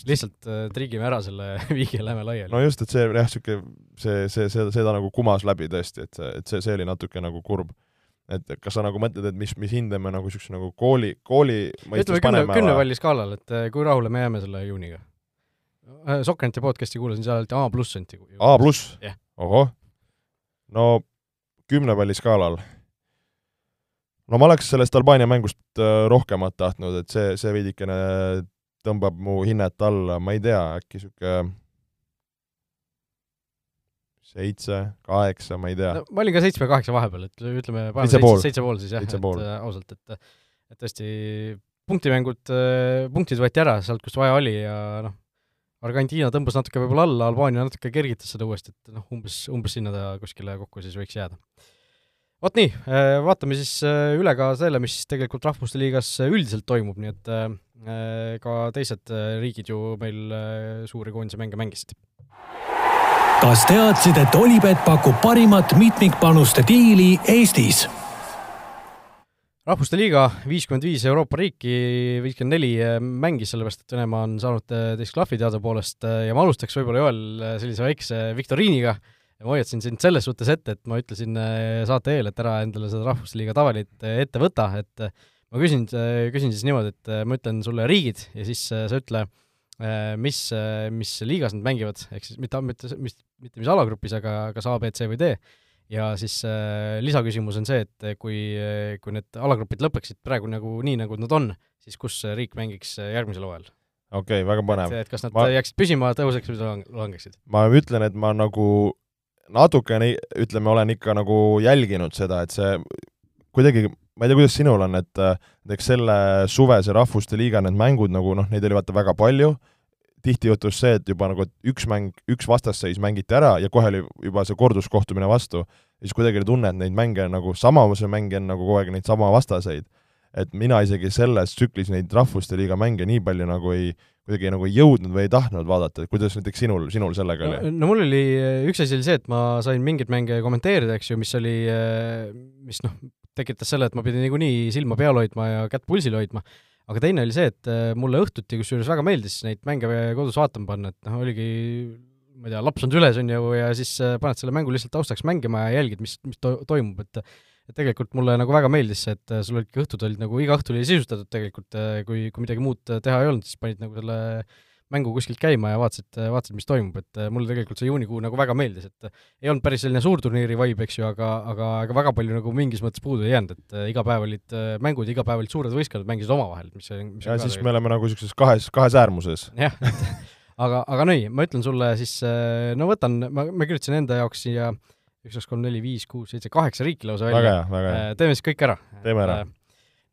lihtsalt äh, trigime ära selle viigi ja lähme laiali. no just, et see jah, niisugune see, see, see, seda nagu kumas läbi tõesti, et see, et see, see oli natuke nagu kurb et kas sa nagu mõtled, et mis, mis hinde me nagu niisuguse nagu kooli, kooli ütleme kümne, kümne palli skaalal, et eh, kui rahule me jääme selle juuniga? Sokkerneti podcast'i kuulasin, seal öeldi A pluss anti. A pluss yeah.? ohoh. no kümne palli skaalal. no ma oleks sellest Albaania mängust eh, rohkemat tahtnud, et see, see veidikene tõmbab mu hinnet alla, ma ei tea, äkki niisugune seitse, kaheksa, ma ei tea no,. ma olin ka seitsme-kaheksa vahepeal, et ütleme, seitse pool, seitse pool siis jah, et äh, ausalt, et et tõesti punktimängud äh,, punktid võeti ära sealt, kust vaja oli ja noh, Argentiina tõmbas natuke võib-olla alla, Albaania natuke kergitas seda uuesti, et noh, umbes, umbes sinna ta kuskile kokku siis võiks jääda. vot nii, äh, vaatame siis äh, üle ka selle, mis tegelikult Rahvuste Liigas üldiselt toimub, nii et ka teised riigid ju meil suuri koondise mänge mängisid kas teadsid, et Olipet pakub parimat mitmikpanuste diili Eestis? rahvuste liiga viiskümmend viis Euroopa riiki, viiskümmend neli mängis, sellepärast et Venemaa on saanud teist klahvi teadupoolest ja ma alustaks võib-olla, Joel, sellise väikse viktoriiniga. ma hoiatasin sind selles suhtes ette, et ma ütlesin saate eel, et ära endale seda rahvuste liiga tavalit ette võta, et ma küsin, küsin siis niimoodi, et ma ütlen sulle riigid ja siis sa ütle, mis, mis liigas nad mängivad, ehk siis mitte, mitte, mis, mitte mis alagrupis, aga kas A, B, C või D. ja siis äh, lisaküsimus on see, et kui, kui need alagrupid lõpeksid praegu nagu nii, nagu nad on, siis kus riik mängiks järgmisel hooajal? okei okay,, väga põnev. et kas nad ma... jääksid püsima, tõuseks või lang-, langeksid? ma ütlen, et ma nagu natukene, ütleme, olen ikka nagu jälginud seda, et see kuidagi, ma ei tea, kuidas sinul on, et näiteks selle suvese Rahvuste Liiga need mängud nagu noh, neid oli vaata väga palju, tihti juhtus see, et juba nagu üks mäng, üks vastasseis mängiti ära ja kohe oli juba see korduskohtumine vastu, siis kuidagi oli tunne, et neid mänge nagu samavuse mänge on nagu kogu aeg neid sama vastaseid. et mina isegi selles tsüklis neid Rahvuste Liiga mänge nii palju nagu ei, kuidagi nagu ei jõudnud või ei tahtnud vaadata, et kuidas näiteks sinul, sinul sellega no, oli? no mul oli, üks asi oli see, et ma sain mingeid mänge kommenteerida, eks ju, mis oli, mis noh, tekitas selle, et ma pidin niikuinii silma peal hoidma ja kätt pulsil hoidma. Aga teine oli see, et äh, mulle õhtuti kusjuures väga meeldis neid mänge kodus vaatama panna, et noh, oligi ma ei tea, laps on süles, on ju, ja siis äh, paned selle mängu lihtsalt taustaks mängima ja jälgid, mis, mis to-, toimub, et et tegelikult mulle nagu väga meeldis see, et äh, sul olidki õhtud olid nagu, iga õhtu oli sisustatud tegelikult, kui, kui midagi muud teha ei olnud, siis panid nagu selle mängu kuskilt käima ja vaatasid, vaatasid, mis toimub, et mulle tegelikult see juunikuu nagu väga meeldis, et ei olnud päris selline suurturniiri vibe, eks ju, aga, aga, aga väga palju nagu mingis mõttes puudu ei jäänud, et iga päev olid mängud, iga päev olid suured võistkonnad, mängisid omavahel, mis mis ja siis tegelikult... me oleme nagu niisuguses kahes, kahes äärmuses. jah, aga, aga nii, ma ütlen sulle siis, no võtan, ma, ma kirjutasin enda jaoks siia üks, kaks, kolm, neli, viis, kuus, seitse, kaheksa riiki lausa välja. teeme siis kõik ära. teeme ära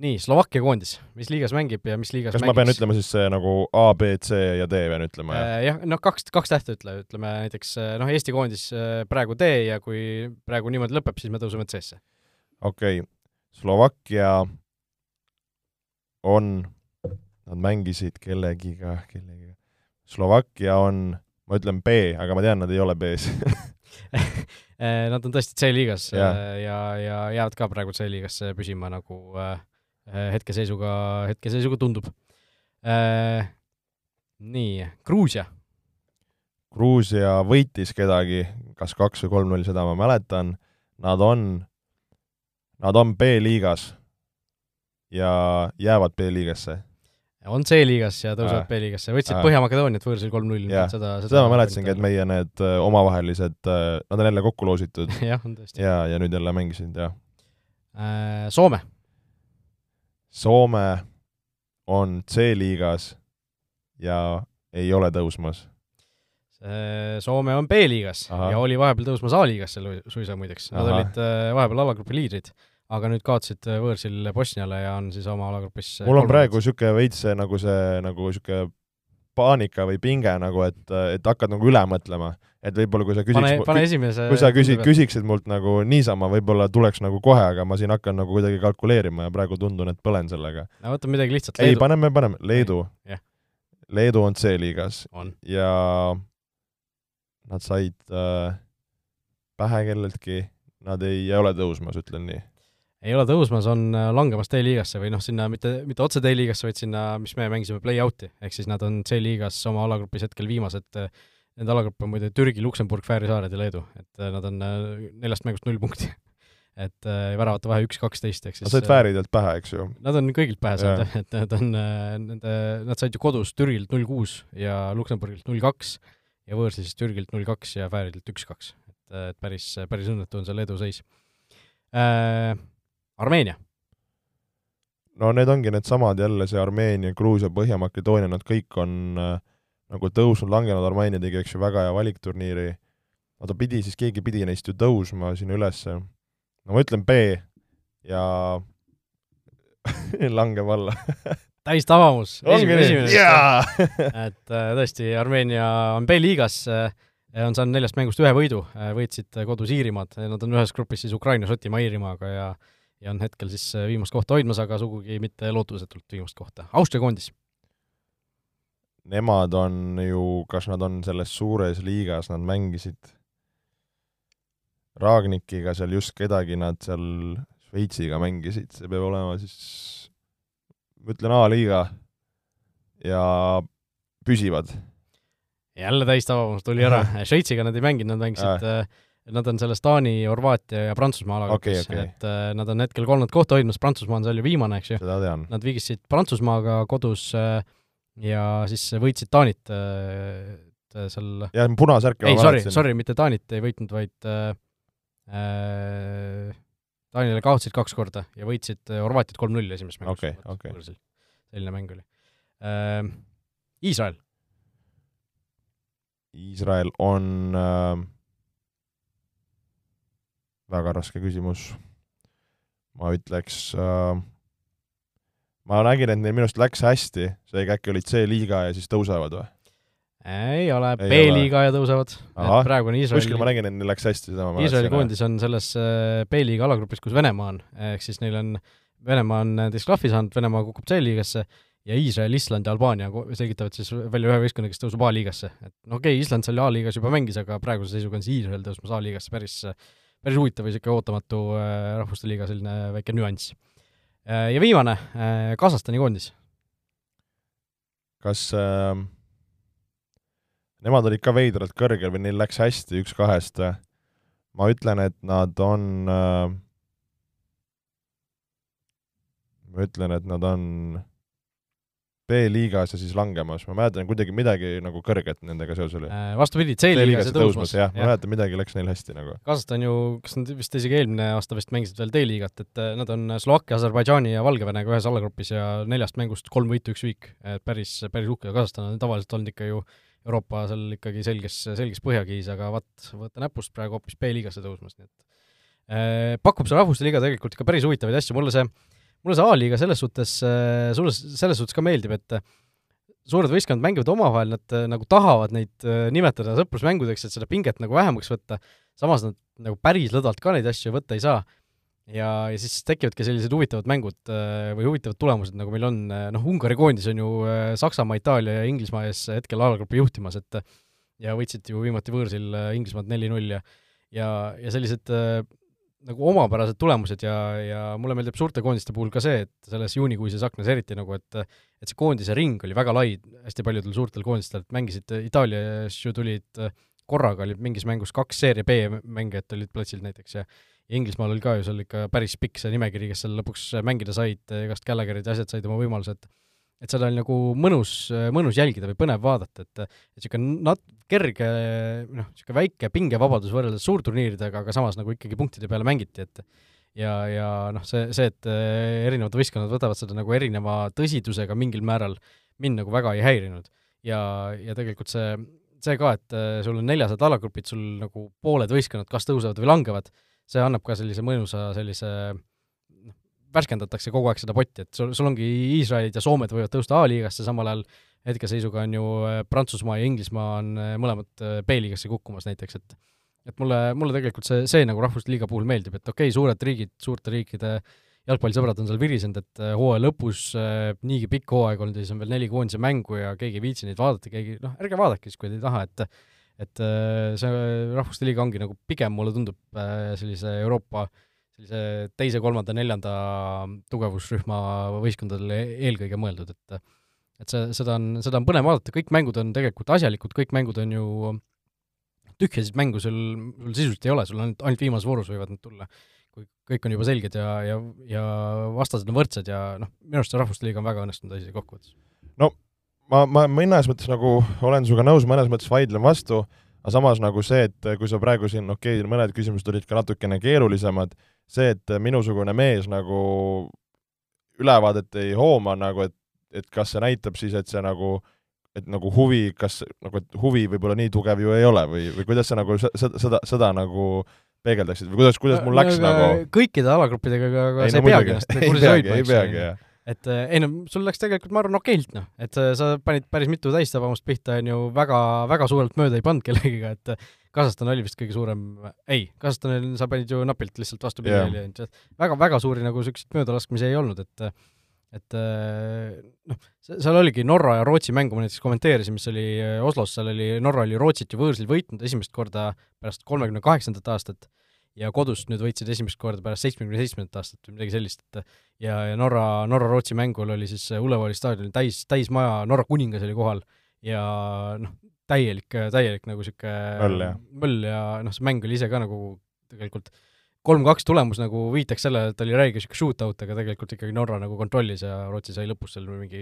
nii, Slovakkia koondis, mis liigas mängib ja mis liigas kas mängiks? ma pean ütlema siis see nagu A, B, C ja D pean ütlema, jah? Äh, jah, noh, kaks, kaks tähte ütle, ütleme näiteks äh, noh, Eesti koondis äh, praegu D ja kui praegu niimoodi lõpeb, siis me tõuseme C-sse. okei okay., Slovakkia on, nad mängisid kellegiga, kellegiga, Slovakkia on, ma ütlen B, aga ma tean, nad ei ole B-s Nad on tõesti C-liigas ja, ja, ja jäävad ka praegu C-liigasse püsima nagu Äh, hetkeseisuga, hetkeseisuga tundub. Äh, nii, Gruusia. Gruusia võitis kedagi, kas kaks või kolm-null, seda ma mäletan, nad on, nad on B-liigas ja jäävad B-liigasse. On C-liigas ja tõusevad äh, B-liigasse, võtsid äh, Põhja-Makedooniat võõrsil kolm-null, seda, seda seda ma mäletasingi, et meie need omavahelised, nad on jälle kokku loositud. Jah, on tõesti. ja, ja nüüd jälle mängisid, jah. Äh,. Soome Soome on C-liigas ja ei ole tõusmas. Soome on B-liigas ja oli vahepeal tõusmas A-liigasse suisa muideks, nad Aha. olid äh, vahepeal alagrupi liidrid, aga nüüd kaotasid äh, võõrsil Bosniale ja on siis oma alagrupis äh, mul on praegu niisugune veits nagu see, nagu niisugune paanika või pinge nagu, et, et hakkad nagu üle mõtlema, et võib-olla kui sa pane, küsiks pane esimese kui sa küsid, küsiksid mult nagu niisama, võib-olla tuleks nagu kohe, aga ma siin hakkan nagu kuidagi kalkuleerima ja praegu tundun, et põlen sellega. no võtame midagi lihtsat. ei, paneme, paneme, Leedu Jah.. Leedu on C-liigas ja nad said äh, pähe kelleltki, nad ei ole tõusmas, ütlen nii. ei ole tõusmas, on äh, langemas D-liigasse või noh, sinna mitte, mitte otse D-liigasse, vaid sinna, mis me mängisime play-out'i, ehk siis nad on C-liigas oma alagrupis hetkel viimased, nende alagrupp on muide Türgi, Luksemburg, Fääri saared ja Leedu, et äh, nad on äh, neljast mängust null punkti. et äh, väravate vahe üks kaksteist, ehk siis Nad said Fääridelt pähe, eks ju. Nad on kõigilt pähe saanud jah, et nad on äh, nende, nad said ju kodus Türgilt null kuus ja Luksemburgilt null kaks ja võõrsil siis Türgilt null kaks ja Fääridelt üks kaks. et, et päris, päris õnnetu on see Leedu seis äh,. Armeenia, no need ongi needsamad jälle, see Armeenia, Gruusia, Põhja-Makedoonia, nad kõik on äh, nagu tõusnud, langenud, Armeenia tegi, eks ju, väga hea valikturniiri. no ta pidi siis, keegi pidi neist ju tõusma sinna ülesse. no ma ütlen B ja langeb alla. täistavamus, esimene, esimene jaa! et äh, tõesti, Armeenia on B-liigas äh,, on saanud neljast mängust ühe võidu äh,, võitsid kodus Iirimaad, nad on ühes grupis siis Ukraina, Šotimaa, Iirimaaga ja ja on hetkel siis viimast kohta hoidmas, aga sugugi mitte lootusetult viimast kohta. Austria koondis, Nemad on ju, kas nad on selles suures liigas, nad mängisid Raagnikiga seal just kedagi nad seal Šveitsiga mängisid, see peab olema siis, ma ütlen A-liiga ja püsivad. jälle täistavamus tuli ära, Šveitsiga nad ei mänginud, nad mängisid äh. Nad on selles Taani, Horvaatia ja Prantsusmaa alagrupis Okei, okei. et äh, nad on hetkel kolmandat kohta hoidmas, Prantsusmaa on seal ju viimane, eks ju, nad vigistasid Prantsusmaaga kodus äh, ja siis võitsid Taanit äh, et seal ja punasärke ei, sorry, sorry, mitte Taanit ei võitnud, vaid äh, äh, Taanile kaotasid kaks korda ja võitsid äh, Horvaatiat kolm-null esimeses mängus okei. võõrsil. selline mäng oli äh,. Iisrael, Iisrael on äh, väga raske küsimus. ma ütleks äh,, ma nägin, et neil minu arust läks hästi, seega äkki olid C-liiga ja siis tõusevad või? ei ole, B-liiga ja tõusevad, praegu on kuskil ma Iisrael, nägin, et neil läks hästi, seda ma Iisraeli koondis on selles äh, B-liiga alagrupis, kus Venemaa on, ehk siis neil on, Venemaa on näiteks klahvi saanud, Venemaa kukub C-liigasse ja Iisrael, Island ja Albaania selgitavad siis välja ühe võistkonna, kes tõuseb A-liigasse. et no okei okay,, Island seal A-liigas juba mängis, aga praeguse seisuga on siis Iisrael tõusmas A-liigasse, päris päris huvitav ja niisugune ootamatu äh, Rahvuste Liiga selline väike nüanss. Ja viimane, Kasahstani koondis. kas äh, nemad olid ka veidralt kõrgel või neil läks hästi üks kahest? ma ütlen, et nad on äh, ma ütlen, et nad on B-liigas ja siis langemas, ma mäletan kuidagi midagi nagu kõrget nendega seoses oli. vastupidi, C-liigas ja tõusmas. jah, ma mäletan, midagi läks neil hästi nagu. Kasahstan ju, kas nad vist isegi eelmine aasta vist mängisid veel D-liigat, et äh, nad on Slovakkia, Aserbaidžaani ja Valgevenega ühes allagrupis ja neljast mängust kolm võitu, üks viik, et päris, päris uhke, Kasahstan on tavaliselt olnud ikka ju Euroopa seal ikkagi selges, selges põhjakiis, aga vaat, võta näpust praegu hoopis B-liigasse tõusmas, nii et äh, pakub see Rahvuste Liiga tegelikult ikka päris huvitavaid asju, mulle see mulle see A-liiga selles suhtes, sulle selles suhtes ka meeldib, et äh, suured võistkonnad mängivad omavahel, nad äh, nagu tahavad neid äh, nimetada sõprusmängudeks, et seda pinget nagu vähemaks võtta, samas nad nagu päris lõdvalt ka neid asju võtta ei saa. ja, ja siis tekivadki sellised huvitavad mängud äh, või huvitavad tulemused, nagu meil on, noh, Ungari koondis on ju äh, Saksamaa, Itaalia ja Inglismaa ees hetkel alagrupi juhtimas, et ja võitsid ju viimati võõrsil äh, Inglismaad neli-null ja ja, ja sellised äh, nagu omapärased tulemused ja, ja mulle meeldib suurte koondiste puhul ka see, et selles juunikuises aknas eriti nagu, et et see koondise ring oli väga lai. Hästi paljudel suurtel koondistel, et mängisid Itaalias ju tulid korraga oli mingis mängus kaks seeria B mängijat olid platsil näiteks ja Inglismaal oli ka ju seal ikka päris pikk see nimekiri, kes seal lõpuks mängida said, igast Gallagherid ja asjad said oma võimalused et seda oli nagu mõnus, mõnus jälgida või põnev vaadata, et et niisugune nat-, kerge noh, niisugune väike pingevabadus võrreldes suurturniiridega, aga samas nagu ikkagi punktide peale mängiti, et ja, ja noh, see, see, et eh, erinevad võistkonnad võtavad seda nagu erineva tõsidusega mingil määral, mind nagu väga ei häirinud. ja, ja tegelikult see, see ka, et eh, sul on neljased alagrupid, sul nagu pooled võistkonnad kas tõusevad või langevad, see annab ka sellise mõnusa sellise noh, värskendatakse kogu aeg seda potti, et sul, sul ongi Iisraelid ja Soomed võivad tõusta A-liigasse, samal ajal hetkeseisuga on ju Prantsusmaa ja Inglismaa on mõlemad B-liigasse kukkumas näiteks, et et mulle, mulle tegelikult see, see nagu Rahvuste Liiga puhul meeldib, et okei okay,, suured riigid, suurte riikide jalgpallisõbrad on seal virisenud, et hooaja lõpus äh, niigi pikk hooaeg olnud ja siis on veel neli koondise mängu ja keegi ei viitsi neid vaadata, keegi noh, ärge vaadake siis, kui te ei taha, et et see Rahvuste Liiga ongi nagu pigem mulle tundub sellise Euroopa sellise teise-kolmanda, neljanda tugevusrühma võistkondadele eelkõige mõeldud, et et see, seda on, seda on põnev vaadata, kõik mängud on tegelikult asjalikud, kõik mängud on ju tühjasid mängu sul, sul sisuliselt ei ole, sul ainult, ainult viimases voorus võivad nad tulla. kui kõik on juba selged ja, ja, ja vastased on võrdsed ja noh, minu arust see Rahvuste Liiga on väga õnnestunud asi kokkuvõttes. no ma, ma mõnes mõttes nagu olen sinuga nõus, mõnes mõttes vaidlen vastu, aga samas nagu see, et kui sa praegu siin, okei okay,, mõned küsimused olid ka natukene keerulisemad, see, et minusugune mees nagu ülevaadet ei hooma nagu, et, et kas see näitab siis, et see nagu et nagu huvi, kas nagu, et huvi võib-olla nii tugev ju ei ole või, või kuidas sa nagu seda, seda, seda nagu peegeldaksid või kuidas, kuidas mul läks no, nagu? kõikide alagruppidega, aga sa no, ei peagi ennast kursis hoidma, eks ju. Et eh, ei no sul läks tegelikult, ma arvan, okeilt, noh, et sa panid päris mitu täistabamust pihta, on ju, väga, väga suurelt mööda ei pannud kellegiga, et Kasahstan oli vist kõige suurem, ei, Kasahstanil sa panid ju napilt lihtsalt vastupidi yeah., väga, väga suuri nagu niisuguseid möödalaskmisi ei olnud, et et äh, noh, seal oligi Norra ja Rootsi mängu ma näiteks kommenteerisin, mis oli äh, Oslos, seal oli, Norra oli Rootsit ju võõrsil võitnud esimest korda pärast kolmekümne kaheksandat aastat ja kodus nüüd võitsid esimest korda pärast seitsmekümne seitsmendat aastat või midagi sellist, et ja, ja Norra, Norra-Rootsi mängul oli siis Ulevaali staadionil täis, täismaja, Norra kuningas oli kohal ja noh, täielik, täielik nagu niisugune möll ja noh, see mäng oli ise ka nagu tegelikult kolm-kaks tulemus nagu viitaks sellele, et oli räige niisugune shoot-out, aga tegelikult ikkagi Norra nagu kontrollis ja Rootsi sai lõpus seal mingi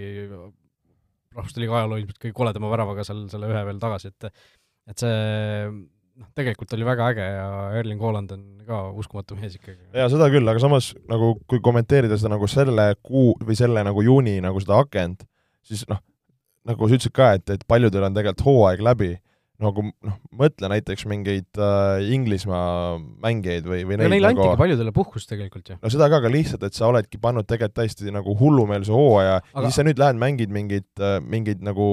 rahvuste liiga ajaloo ilmselt kõige koledama väravaga seal selle ühe veel tagasi, et et see noh, tegelikult oli väga äge ja Erling Haaland on ka uskumatu mees ikkagi. jaa, seda küll, aga samas nagu kui kommenteerida seda nagu selle kuu või selle nagu juuni nagu seda akent, siis noh, nagu sa ütlesid ka, et, et paljudel on tegelikult hooaeg läbi nagu noh, mõtle näiteks mingeid äh, Inglismaa mängijaid või, või neid neile nagu... antigi paljudele puhkust tegelikult ju. no seda ka, aga lihtsalt, et sa oledki pannud tegelikult täiesti nagu hullumeelse hooaja aga... ja siis sa nüüd lähed mängid mingeid äh,, mingeid nagu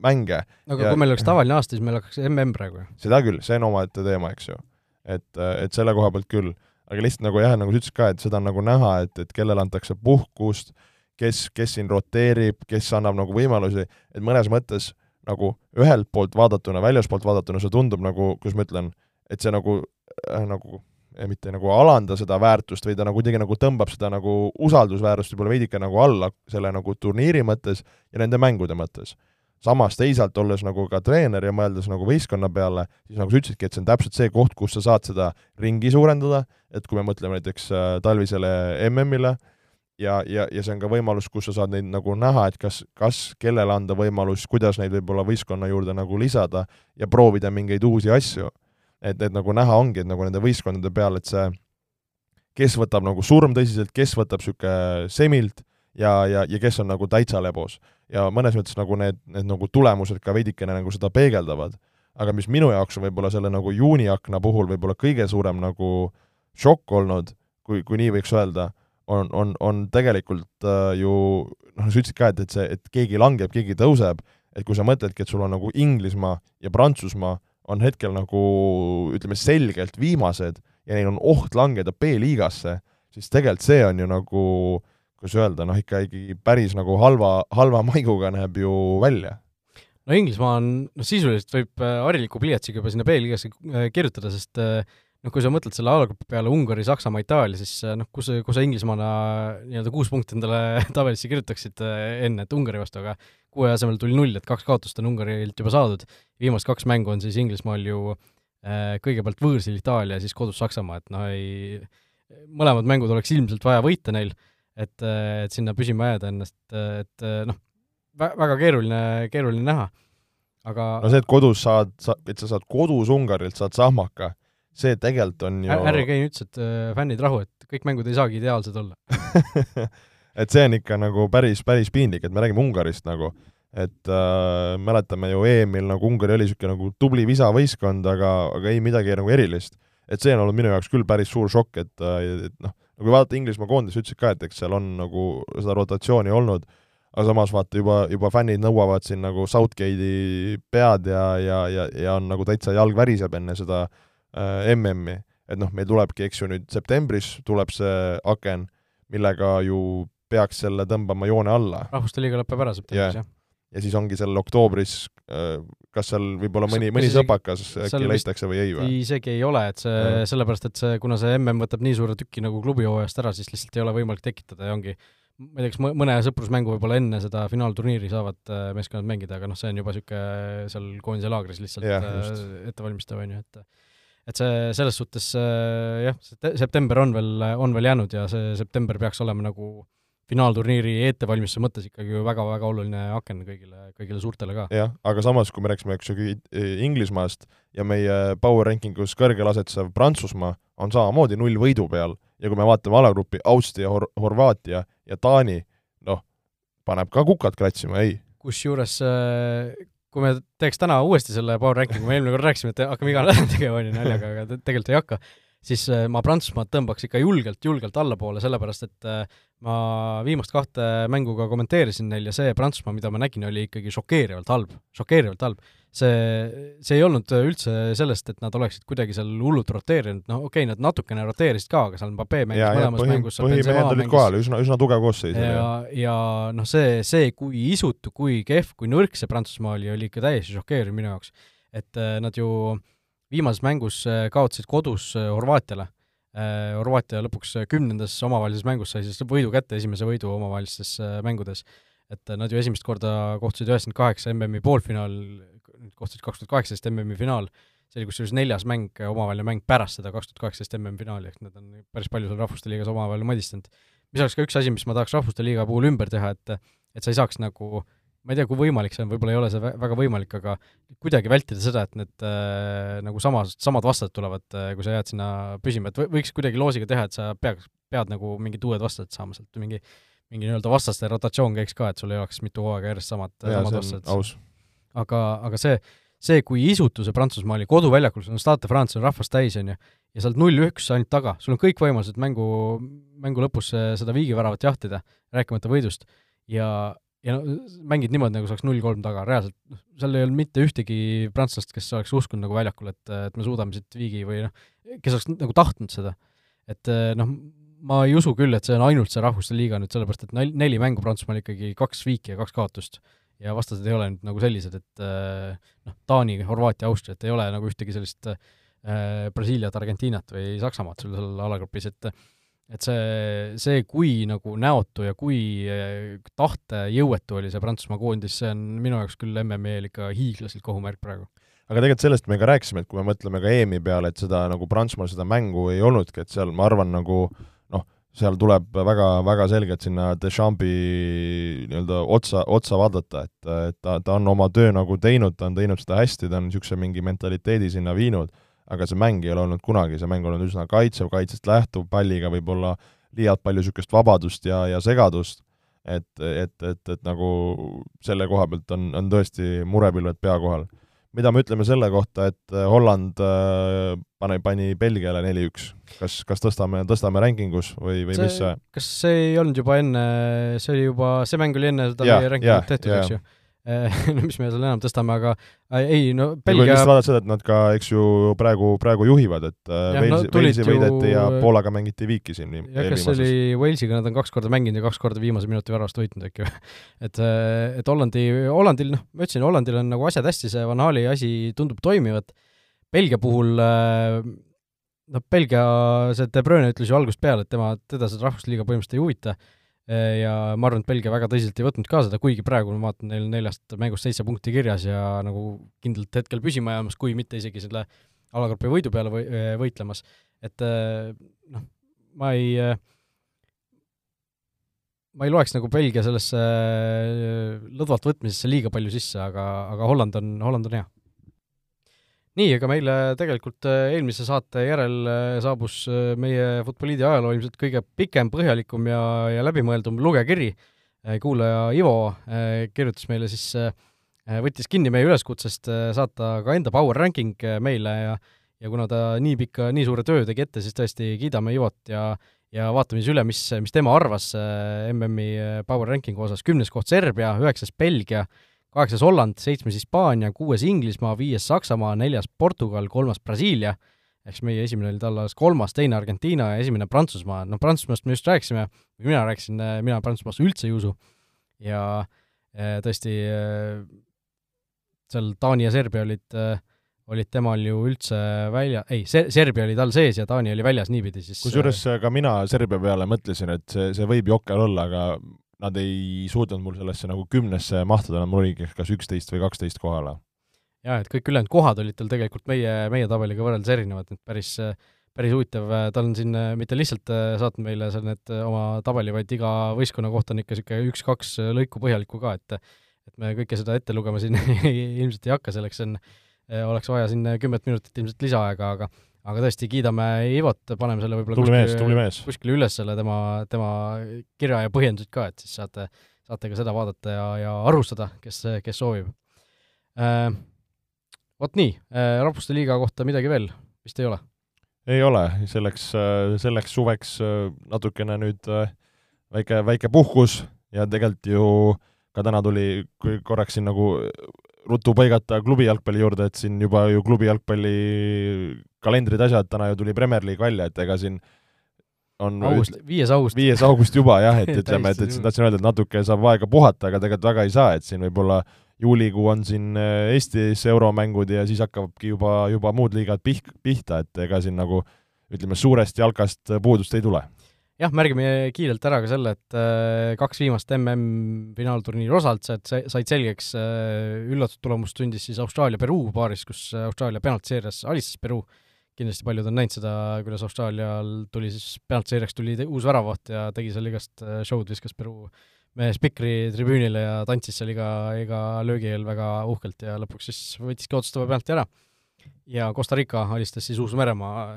mänge. aga ja... kui meil oleks tavaline aasta, siis meil oleks mm praegu ju. seda küll, see on omaette teema, eks ju. et, äh, et selle koha pealt küll. aga lihtsalt nagu jah, nagu sa ütlesid ka, et seda on nagu näha, et, et kellele antakse puhkust, kes, kes siin roteerib, kes annab nagu võimalusi, et mõnes mõttes nagu ühelt poolt vaadatuna, väljaspoolt vaadatuna see tundub nagu, kuidas ma ütlen, et see nagu äh,, nagu mitte nagu alanda seda väärtust, või ta nagu kuidagi nagu tõmbab seda nagu usaldusväärust võib-olla veidike nagu alla selle nagu turniiri mõttes ja nende mängude mõttes. samas teisalt, olles nagu ka treener ja mõeldes nagu võistkonna peale, siis nagu sa ütlesidki, et see on täpselt see koht, kus sa saad seda ringi suurendada, et kui me mõtleme näiteks äh, talvisele MM-ile, ja, ja, ja see on ka võimalus, kus sa saad neid nagu näha, et kas, kas kellele anda võimalus, kuidas neid võib-olla võistkonna juurde nagu lisada ja proovida mingeid uusi asju. et, et nagu näha ongi, et nagu nende võistkondade peal, et see, kes võtab nagu surm tõsiselt, kes võtab niisugune semilt ja, ja, ja kes on nagu täitsa lebos. ja mõnes mõttes nagu need, need nagu tulemused ka veidikene nagu seda peegeldavad. aga mis minu jaoks on võib-olla selle nagu juuniakna puhul võib-olla kõige suurem nagu šokk olnud, kui, kui nii võiks öelda on, on, on tegelikult äh, ju noh, sa ütlesid ka, et, et see, et keegi langeb, keegi tõuseb, et kui sa mõtledki, et sul on nagu Inglismaa ja Prantsusmaa on hetkel nagu ütleme, selgelt viimased ja neil on oht langeda B-liigasse, siis tegelikult see on ju nagu kuidas öelda, noh ikka ikkagi päris nagu halva, halva maiguga näeb ju välja. No Inglismaa on, noh sisuliselt võib äh, hariliku pliiatsiga juba sinna B-liigasse äh, kirjutada, sest äh, noh, kui sa mõtled selle alagrupi peale Ungari, Saksamaa, Itaalia, siis äh, noh, kus, kus sa Inglismaana nii-öelda kuus punkti endale tabelisse kirjutaksid äh, enne, et Ungari vastu, aga kuue asemel tuli null, et kaks kaotust on Ungarilt juba saadud. viimased kaks mängu on siis Inglismaal ju äh, kõigepealt võõrsil Itaalia ja siis kodus Saksamaa, et noh, ei, mõlemad mängud oleks ilmselt vaja võita neil, et, et sinna püsima jääda ennast, et noh, väga keeruline, keeruline näha, aga no see, et kodus saad, sa, et sa saad kodus Ungarilt, saad sahmaka see tegelikult on ju Harry Kane ütles, et äh, fännid rahu, et kõik mängud ei saagi ideaalsed olla et see on ikka nagu päris, päris piinlik, et me räägime Ungarist nagu, et äh, mäletame ju EM-il nagu Ungari oli niisugune nagu tubli visavõistkond, aga, aga ei midagi nagu erilist. et see on olnud minu jaoks küll päris suur šokk, et, äh, et noh, kui vaadata Inglismaa koondise, ütlesid ka, et eks seal on nagu seda rotatsiooni olnud, aga samas vaata juba, juba fännid nõuavad siin nagu Southgate'i pead ja, ja, ja, ja on nagu täitsa jalg väriseb enne seda äh, MM-i. et noh, meil tulebki, eks ju, nüüd septembris tuleb see aken, millega ju peaks selle tõmbama joone alla. rahvuste liiga lõpeb ära septembris yeah., jah ja siis ongi seal oktoobris, äh, kas seal võib-olla mõni, mõni sõpakas äkki leitakse või ei või? isegi ei ole, et see, sellepärast et see, kuna see mm võtab nii suure tüki nagu klubihooajast ära, siis lihtsalt ei ole võimalik tekitada ja ongi ma ei tea, kas mõne sõprusmängu võib-olla enne seda finaalturniiri saavad äh, meeskonnad mängida, aga noh, see on juba niisugune seal koondise laagris lihtsalt äh, ettevalmistav, on ju, et et see selles suhtes jah, september on veel, on veel jäänud ja see september peaks olema nagu äh, finaalturniiri ettevalmistuse mõttes ikkagi ju väga-väga oluline aken kõigile, kõigile suurtele ka. jah, aga samas, kui me rääkisime, eks ju, Inglismaast ja meie power ranking us kõrgel asetsev Prantsusmaa on samamoodi null võidu peal ja kui me vaatame alagrupi Austria Hor, Horvaatia ja Taani, noh, paneb ka kukad kratsima, ei. kusjuures äh, kui me teeks täna uuesti selle power ranking'u, me eelmine kord rääkisime, et hakkame iga nädal tegema, on ju, naljaga, aga tegelikult ei hakka siis äh, ma Prantsusmaad tõmbaks ikka julgelt, julgelt allapoole, sellepärast et äh, ma viimast kahte mängu ka kommenteerisin neil ja see Prantsusmaa, mida ma nägin, oli ikkagi šokeerivalt halb, šokeerivalt halb. see, see ei olnud üldse sellest, et nad oleksid kuidagi seal hullult roteerinud, no okei okay,, nad natukene roteerisid ka, aga seal Mbappé mängis ja, mõlemas põhi, mängus põhimehed olid kohal, üsna, üsna tugev koosseis. ja, ja noh, see, see, kui isutu, kui kehv, kui nõrk see Prantsusmaa oli, oli ikka täiesti šokeeriv minu jaoks. et äh, nad ju äh, viimases mängus äh, kaotasid kodus äh, Horvaatiale. Äh, Horvaatia lõpuks kümnendas omavahelises mängus sai siis võidu kätte, esimese võidu omavahelistes mängudes. et nad ju esimest korda kohtusid üheksakümmend kaheksa MM-i poolfinaal, kohtusid kaks tuhat kaheksateist MM-i finaal, see oli kusjuures neljas mäng, omavaheline mäng pärast seda kaks tuhat kaheksateist MM-i finaali, ehk nad on päris palju seal Rahvuste Liigas omavahel madistanud. mis oleks ka üks asi, mis ma tahaks Rahvuste Liiga puhul ümber teha, et et sa ei saaks nagu äh, ma ei tea, kui võimalik see on, võib-olla ei ole see väga võimalik, aga kuidagi vältida seda, et need äh, nagu samas, samad vastased tulevad äh,, kui sa jääd sinna püsima, et võiks kuidagi loosiga teha, et sa peaks, pead nagu mingid uued vastased saama sealt, mingi mingi nii-öelda vastaste rotatsioon käiks ka, et sul ei oleks mitu hooaega järjest samad, samad vastased. aga, aga see, see, kui isutu see Prantsusmaa oli koduväljakul, sul on Stade France on rahvast täis, on ju, ja sa oled null-üks ainult taga, sul on kõik võimalused mängu, mängu lõpus seda viigiväravat jahtida, rääkimata võidust, ja ja no mängid niimoodi, nagu saaks null-kolm taga, reaalselt, noh, seal ei olnud mitte ühtegi prantslast, kes oleks uskunud nagu väljakul, et, et me suudame siit viigi või noh, kes oleks nagu tahtnud seda. et noh, ma ei usu küll, et see on ainult see Rahvuste Liiga nüüd, sellepärast et nel-, neli mängu Prantsusmaal ikkagi, kaks viiki ja kaks kaotust. ja vastased ei ole nüüd nagu sellised, et noh, Taani, Horvaatia, Austria, et ei ole nagu ühtegi sellist äh, Brasiiliat, Argentiinat või Saksamaad sul seal alagrupis, et et see, see, kui nagu näotu ja kui eh, tahtejõuetu oli see Prantsusmaa koondis, see on minu jaoks küll MM-il ikka hiiglaslik ohumärk praegu. aga tegelikult sellest me ka rääkisime, et kui me mõtleme ka EM-i peale, et seda nagu Prantsusmaal seda mängu ei olnudki, et seal ma arvan, nagu noh, seal tuleb väga, väga selgelt sinna Deschampi nii-öelda otsa, otsa vaadata, et, et ta, ta on oma töö nagu teinud, ta on teinud seda hästi, ta on niisuguse mingi mentaliteedi sinna viinud aga see mäng ei ole olnud kunagi, see mäng on olnud üsna kaitsev, kaitsest lähtuv, palliga võib-olla liialt palju niisugust vabadust ja, ja segadust, et, et, et, et nagu selle koha pealt on, on tõesti murepilved pea kohal. mida me ütleme selle kohta, et äh, Holland äh, pani, pani Belgiale neli-üks, kas, kas tõstame, tõstame rankingus või, või see, mis see kas see ei olnud juba enne, see oli juba, see mäng oli enne seda meie rankingut tehtud, eks ju? Eh, no mis me seal enam tõstame, aga äh, ei no Belgia lihtsalt vaadata seda, et nad ka, eks ju, praegu, praegu juhivad, et äh, Walesi no, Walesi võideti ju... ja Poolaga mängiti viiki siin jah, kas see oli Walesiga, nad on kaks korda mänginud ja kaks korda viimase minuti väravast võitnud äkki või? et, äh, et Hollandi, Hollandil, noh, ma ütlesin, Hollandil on nagu asjad hästi, see Van Hali asi tundub toimivat, Belgia puhul noh, Belgia, see De Bruyne ütles ju algusest peale, et tema, teda see Rahvusliiga põhimõtteliselt ei huvita. Äh, ja ma arvan, et Belgia väga tõsiselt ei võtnud ka seda, kuigi praegu ma vaatan, neil neljast mängust seitse punkti kirjas ja nagu kindlalt hetkel püsima jäämas, kui mitte isegi selle alagrupi võidu peale või, äh, võitlemas. et äh, noh, ma ei, ma ei loeks nagu Belgia sellesse lõdvalt võtmisesse liiga palju sisse, aga, aga Holland on, Holland on hea nii, aga meile tegelikult äh, eelmise saate järel äh, saabus äh, meie Futboliidi ajaloo ilmselt kõige pikem, põhjalikum ja, ja läbimõeldum lugejakiri. kuulaja Ivo kirjutas meile siis, võttis kinni meie üleskutsest saata ka enda power ranking meile ja ja kuna ta nii pika, nii suure töö tegi ette, siis tõesti kiidame Ivot ja ja vaatame siis üle, mis, mis tema arvas MM-i power ranking'u osas, kümnes koht Serbia, üheksas Belgia, kaheksas Holland, seitsmes Hispaania, kuues Inglismaa, viies Saksamaa, neljas Portugal, kolmas Brasiilia, eks meie esimene oli tal alles kolmas, teine Argentiina ja esimene Prantsusmaa, noh Prantsusmaast me just rääkisime, mina rääkisin, mina Prantsusmaasse üldse ei usu, ja eh, tõesti, eh, seal Taani ja Serbia olid, olid temal ju üldse välja, ei, see, Serbia oli tal sees ja Taani oli väljas niipidi, siis kusjuures ka mina Serbia peale mõtlesin, et see, see võib jokker olla, aga nad ei suutnud mul sellesse nagu kümnesse mahtuda, mul oligi kas üksteist või kaksteist kohale. jaa, et kõik ülejäänud kohad olid tal tegelikult meie, meie tabeliga võrreldes erinevad, et päris, päris huvitav, tal on siin mitte lihtsalt saatnud meile seal need oma tabeli, vaid iga võistkonna kohta on ikka niisugune üks-kaks lõiku põhjalikku ka, et et me kõike seda ette lugema siin ilmselt ei hakka, selleks on, oleks vaja siin kümmet minutit ilmselt lisaaega, aga aga tõesti, kiidame Ivot, paneme selle võib-olla kuskile, kuskile üles selle tema, tema kirja ja põhjendused ka, et siis saate, saate ka seda vaadata ja, ja arvustada, kes, kes soovib äh,. Vot nii äh,, Rahvuste Liiga kohta midagi veel vist ei ole? ei ole, selleks, selleks suveks äh, natukene nüüd äh, väike, väike puhkus ja tegelikult ju ka täna tuli korraks siin nagu ruttu põigata klubi jalgpalli juurde, et siin juba ju klubi jalgpalli kalendrid, asjad, täna ju tuli Premier League välja, et ega siin on august, viies august. viies august juba jah, et ütleme, et, et siin tahtsin öelda, et natuke saab aega puhata, aga tegelikult väga ei saa, et siin võib-olla juulikuu on siin äh, Eestis euromängud ja siis hakkabki juba, juba muud liigad pih-, pihta, et ega siin nagu ütleme, suurest jalkast puudust ei tule jah, märgime kiirelt ära ka selle, et äh, kaks viimast MM-finaalturniiri osalejat said selgeks, äh, üllatustulemust sündis siis Austraalia-Peruu paaris, kus Austraalia penaltiseerias alistas Peruu, kindlasti paljud on näinud seda, kuidas Austraalial tuli siis penaltiseerijaks tuli uus väravaht ja tegi seal igast äh, show'd, viskas Peruu mehe spikri tribüünile ja tantsis seal iga, iga löögi eel väga uhkelt ja lõpuks siis võttiski otsustava penalti ära. ja Costa Rica alistas siis Uus-Meremaa,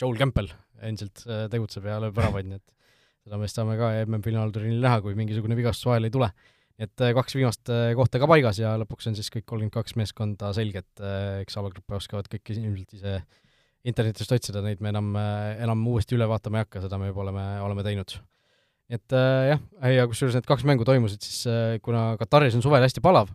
Joel Campbell endiselt äh, tegutseb ja lööb väravaid, nii et seda meest saame ka MM-finaalturniiril näha, kui mingisugune vigastus vahele ei tule. et äh, kaks viimast kohta ka paigas ja lõpuks on siis kõik kolmkümmend kaks meeskonda selged, eks alagruppe oskavad kõik ilmselt ise internetist otsida, neid me enam, enam uuesti üle vaatama ei hakka, seda me juba oleme, oleme teinud. et jah, ja kusjuures need kaks mängu toimusid siis, kuna Kataris on suvel hästi palav,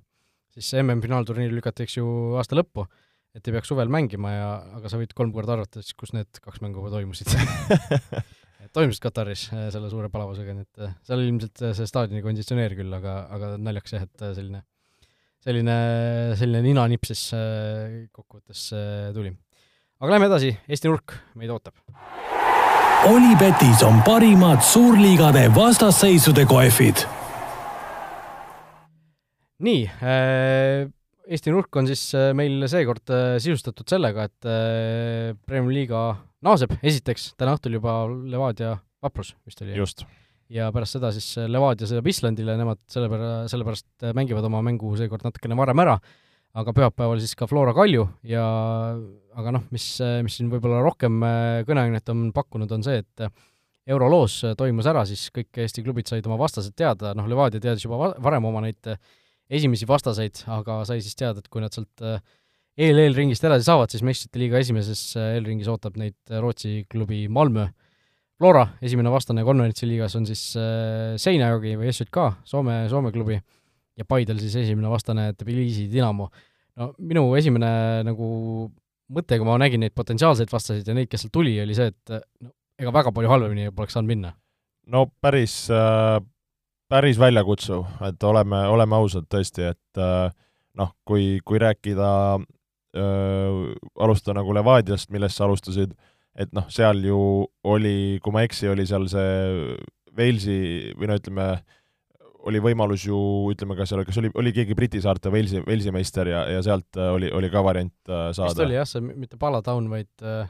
siis MM-finaalturniir lükati, eks ju, aasta lõppu et ei peaks suvel mängima ja, aga sa võid kolm korda arvata siis, kus need kaks mängu toimusid toimusid Kataris äh, selle suure palavusega, nii et äh, seal oli ilmselt äh, see staadioni konditsioneer küll, aga, aga naljakas jah, et selline, selline, selline ninanipp siis kokkuvõttes tuli. Aga lähme edasi, Eesti nurk meid ootab. Olipetis on parimad suurliigade vastasseisude kohvid. nii äh,, Eesti nurk on siis äh, meil seekord äh, sisustatud sellega, et äh, Premiumi liiga naaseb, esiteks täna õhtul juba Levadia Vaprus vist oli. just. ja pärast seda siis Levadia sõidab Islandile, nemad selle pära-, sellepärast mängivad oma mängu seekord natukene varem ära, aga pühapäeval siis ka Flora Kalju ja aga noh, mis, mis siin võib-olla rohkem kõneainet on pakkunud, on see, et euroloos toimus ära, siis kõik Eesti klubid said oma vastased teada, noh, Levadia teadis juba varem oma neid esimesi vastaseid, aga sai siis teada, et kui nad sealt äh, eel-eelringist edasi saavad, siis meistrite liiga esimeses äh, eelringis ootab neid äh, Rootsi klubi Malmö. Flora, esimene vastane konverentsi liigas on siis Seinajogi või SJK, Soome, Soome klubi, ja Paidel siis esimene vastane Tbilisi Dinamo. no minu esimene nagu mõte, kui ma nägin neid potentsiaalseid vastaseid ja neid, kes sealt tuli, oli see, et no ega väga palju halvemini poleks saanud minna. no päris äh päris väljakutsuv, et oleme, oleme ausad tõesti, et äh, noh, kui, kui rääkida äh,, alustada nagu Levadiast, millest sa alustasid, et noh, seal ju oli, kui ma ei eksi, oli seal see Walesi või no ütleme, oli võimalus ju, ütleme, kas seal, kas oli, oli keegi Briti saarte Walesi, Walesi meister ja, ja sealt äh, oli, oli ka variant äh, saada? vist oli jah, see mitte Palatown, vaid äh,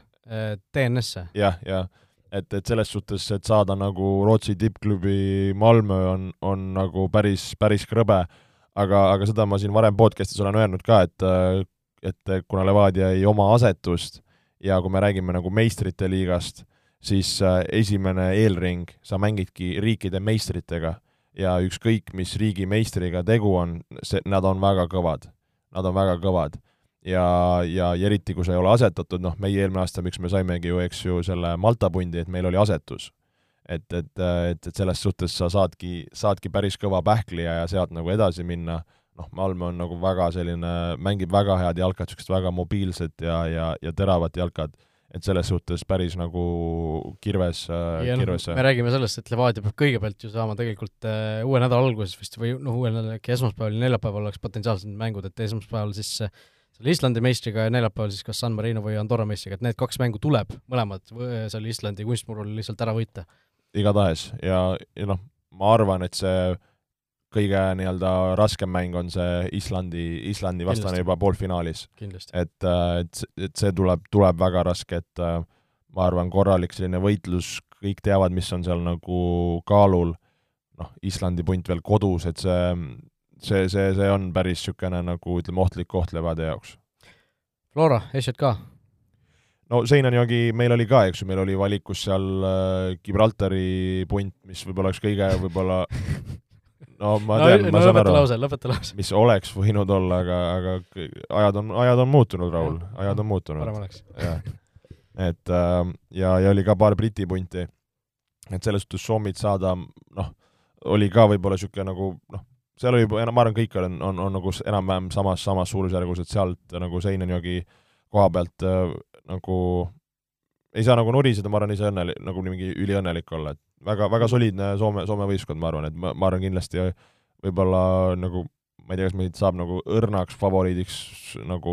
DNS-e ja,. jah, jah et, et selles suhtes, et saada nagu Rootsi tippklubi Malmö on, on nagu päris, päris krõbe, aga, aga seda ma siin varem podcast'is olen öelnud ka, et et kuna Levadia ei oma asetust ja kui me räägime nagu meistrite liigast, siis äh, esimene eelring, sa mängidki riikide meistritega ja ükskõik, mis riigi meistriga tegu on, see, nad on väga kõvad. Nad on väga kõvad ja, ja, ja eriti, kui sa ei ole asetatud, noh, meie eelmine aasta, miks me saimegi ju, eks ju, selle Malta pundi, et meil oli asetus. et, et, et, et selles suhtes sa saadki, saadki päris kõva pähkli ja, ja sealt nagu edasi minna, noh, Malmö on nagu väga selline, mängib väga head jalkat, niisugust väga mobiilset ja, ja, ja teravat jalkat et selles suhtes päris nagu kirves, noh, kirves no, me räägime sellest, et Levadia peab kõigepealt ju saama tegelikult uh, uue nädala alguses vist või noh, uuel nädalal, äkki esmaspäeval ja neljapäeval oleks potentsiaalsed mängud, et esmaspäeval siis uh, selle Islandi meistriga ja neljapäeval siis kas San Marino või Andorra meistriga, et need kaks mängu tuleb mõlemad seal Islandi kunstmurul lihtsalt ära võita. igatahes ja, ja noh, ma arvan, et see kõige nii-öelda raskem mäng on see Islandi, Islandi vastane Kindlasti. juba poolfinaalis. et, äh, et, et see tuleb, tuleb väga raske, et äh, ma arvan, korralik selline võitlus, kõik teavad, mis on seal nagu kaalul, noh, Islandi punt veel kodus, et see, see, see, see on päris niisugune nagu ütleme, ohtlik koht Levadia jaoks. Flora, SJK? no Seinanjogi meil oli ka, eks ju, meil oli valikus seal äh, Gibraltari punt, mis võib-olla oleks kõige võib-olla no ma tean no, no, ma saan aru, lause, lõpeta lause. mis oleks võinud olla, aga, aga ajad on, ajad on muutunud, Raul, ajad on muutunud. parem oleks. jah. et äh, ja, ja oli ka paar Briti punti. et selles suhtes Soomit saada, noh, oli ka võib-olla niisugune nagu noh, seal oli, ma arvan, kõik on, on, on nagu enam-vähem samas, samas suurusjärgus, et sealt nagu Seinenjogi koha pealt äh, nagu ei saa nagu nuriseda, ma arvan, ise õnnelik, nagu mingi üliõnnelik olla, et väga, väga soliidne Soome, Soome võistkond, ma arvan, et ma, ma arvan kindlasti võib-olla nagu ma ei tea, kas meid saab nagu õrnaks favoriidiks nagu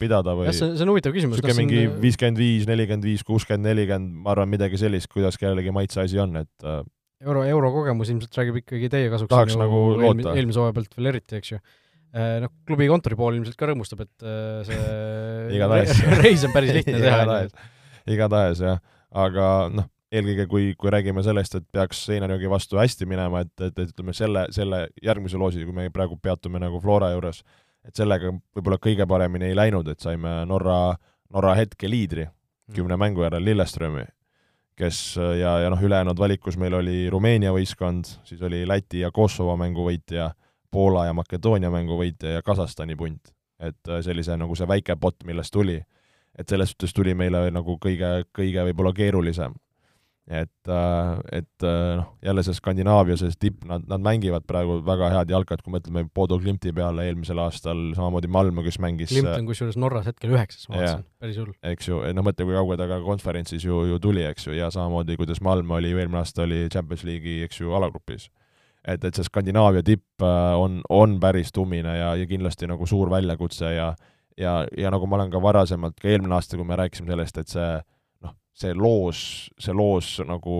pidada või jah, see, see on huvitav küsimus. niisugune mingi viiskümmend viis, nelikümmend viis, kuuskümmend, nelikümmend, ma arvan, midagi sellist, kuidas kellelegi maitse asi on, et äh, euro, eurokogemus ilmselt räägib ikkagi teie kasuks. tahaks nagu loota. eelmise hooaja pealt veel eriti, eks ju. Äh, noh, klubi kontori pool ilmselt ka rõõmustab, et äh, see reis on päris lihtne teha. igatahes, igatahes jah, aga noh eelkõige kui, kui räägime sellest, et peaks Seinäjogi vastu hästi minema, et, et, et ütleme selle, selle järgmise loosi, kui me praegu peatume nagu Flora juures, et sellega võib-olla kõige paremini ei läinud, et saime Norra, Norra hetkeliidri mm. kümne mängu järel Lilleströmi, kes ja, ja noh, ülejäänud valikus meil oli Rumeenia võistkond, siis oli Läti ja Kosovo mängu võitja, Poola ja Makedoonia mängu võitja ja Kasahstani punt. et sellise nagu see väike pott, millest tuli, et selles suhtes tuli meile nagu kõige, kõige võib-olla keerulisem et, äh, et äh, noh, jälle see Skandinaavia, see tipp, nad, nad mängivad praegu väga head jalkat, kui mõtleme Bodo Klimti peale eelmisel aastal, samamoodi Malmö, kes mängis Klimt on kusjuures Norras hetkel üheksas, ma vaatasin, päris hull. eks ju, no mõtle, kui kaua ta ka konverentsis ju, ju tuli, eks ju, ja samamoodi, kuidas Malmö oli eelmine aasta, oli Champions League'i, eks ju, alagrupis. et, et see Skandinaavia tipp äh, on, on päris tumine ja, ja kindlasti nagu suur väljakutse ja ja, ja nagu ma olen ka varasemalt, ka eelmine aasta, kui me rääkisime sellest, et see see loos, see loos nagu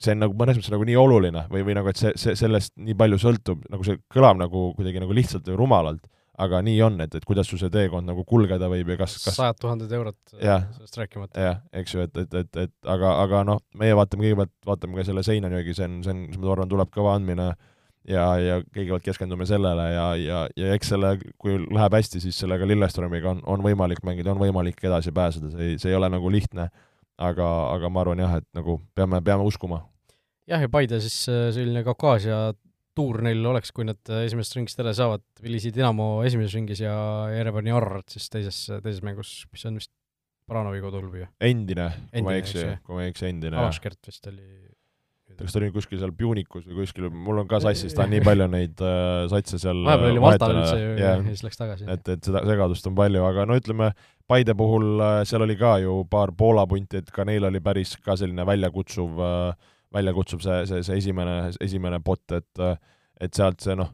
see on nagu mõnes mõttes nagu nii oluline või, või nagu, et see, see, sellest nii palju sõltub, nagu see kõlab nagu kuidagi nagu lihtsalt või rumalalt, aga nii on, et, et kuidas sul see teekond nagu kulgeda võib ja kas, kas sajad tuhanded eurot sellest rääkimata. jah, eks ju, et, et, et, et aga, aga noh, meie vaatame kõigepealt, vaatame ka selle Seinanjõgi, see on, see on, ma arvan, tuleb kõva andmine ja, ja kõigepealt keskendume sellele ja, ja, ja eks selle, kui läheb hästi, siis sellega Lilleströmiga on, on võimalik mängida, on võimalik edasi pääseda, see ei, see ei ole nagu lihtne aga, aga ma arvan jah, et nagu peame, peame uskuma. jah, ja Paide siis äh, selline Kaukaasia tuur neil oleks, kui nad äh, esimesest ringist edasi saavad, Tbilisi Dinamo esimeses ringis ja Jerevani Ararat siis teises, teises mängus, mis on vist Baranovi kodul või? endine, kui ma ei eksi, kui ma ei eksi, endine. Alaskert vist oli kas ta oli kuskil seal Punikus või kuskil, mul on ka sassis, ta on nii palju neid äh, satse seal vahepeal oli Maltal üldse ju yeah. ja siis läks tagasi. et, et seda segadust on palju, aga no ütleme, Paide puhul äh, seal oli ka ju paar Poola punti, et ka neil oli päris ka selline väljakutsuv äh,, väljakutsuv see, see, see esimene, esimene pott, et äh, et sealt see noh,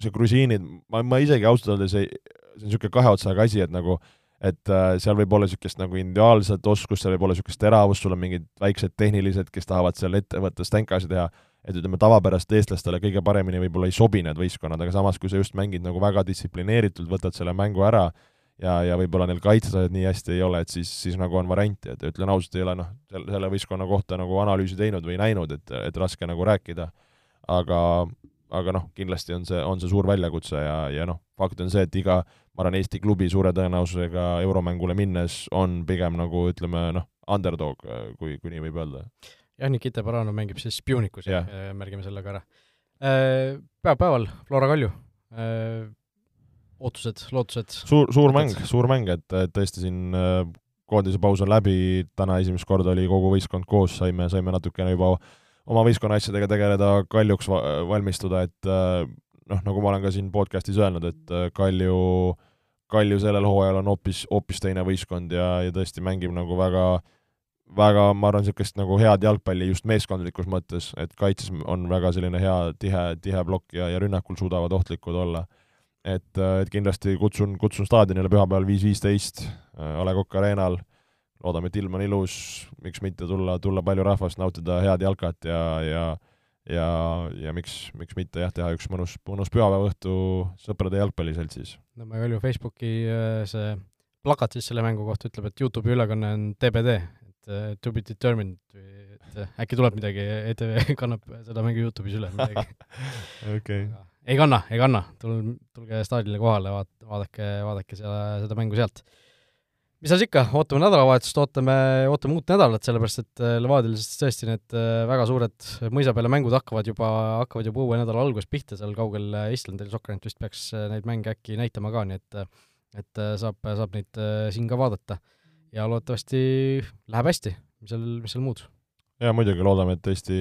see grusiinid, ma, ma isegi ausalt öeldes ei, see on niisugune kahe otsaga asi, et nagu et seal võib olla niisugust nagu individuaalset oskust, seal võib olla niisugust teravust, sul on mingid väiksed tehnilised, kes tahavad seal ettevõttes tänkasid teha, et ütleme, tavapärast eestlastele kõige paremini võib-olla ei sobi need võistkonnad, aga samas, kui sa just mängid nagu väga distsiplineeritult, võtad selle mängu ära ja, ja võib-olla neil kaitsesajad nii hästi ei ole, et siis, siis nagu on varianti, et ütlen ausalt, ei ole noh, selle võistkonna kohta nagu analüüsi teinud või näinud, et, et raske nagu rääkida, aga aga noh, kindlasti on see, on see suur väljakutse ja, ja noh, fakt on see, et iga ma arvan, Eesti klubi suure tõenäosusega euromängule minnes on pigem nagu ütleme noh, underdog, kui, kui nii võib öelda. jah, Nikita Baranov mängib siis Punikus yeah., märgime selle ka ära. Äh, päev-päeval Flora Kalju, äh, ootused, lootused? suur, suur mäng, suur mäng, et, et tõesti siin koondise paus on läbi, täna esimest korda oli kogu võistkond koos, saime, saime natukene juba oma võistkonna asjadega tegeleda, Kaljuks valmistuda, et noh, nagu ma olen ka siin podcastis öelnud, et Kalju, Kalju sellel hooajal on hoopis, hoopis teine võistkond ja, ja tõesti mängib nagu väga väga, ma arvan, niisugust nagu head jalgpalli just meeskondlikus mõttes, et kaitses on väga selline hea, tihe, tihe plokk ja, ja rünnakul suudavad ohtlikud olla et, äh, et kindlasti kutsun, kutsun staadionile pühapäeval viis viisteist äh, A Le Coq Arena'l, loodame, et ilm on ilus, miks mitte tulla, tulla palju rahvast, nautida head jalkat ja, ja ja, ja miks, miks mitte jah, teha üks mõnus, mõnus pühapäeva õhtu sõprade jalgpalliseltsis. no ma Kalju Facebooki äh, see plakat siis selle mängu kohta ütleb, et Youtube'i ülekanne on TBD, et to be determined või et äkki tuleb midagi, ETV kannab seda mängu Youtube'is üle midagi. Okei. Okay ei kanna, ei kanna, tul-, tulge staadionile kohale, vaat-, vaadake, vaadake seda, seda mängu sealt. mis seal ikka, ootame nädalavahetust, ootame, ootame uut nädalat, sellepärast et äh, Levadial siis tõesti need äh, väga suured mõisa peale mängud hakkavad juba, hakkavad juba uue nädala alguses pihta, seal kaugel Islandil Soccernet vist peaks äh, neid mänge äkki näitama ka, nii et et saab, saab neid siin ka vaadata. ja loodetavasti läheb hästi, mis seal, mis seal muud. jaa, muidugi loodame, et tõesti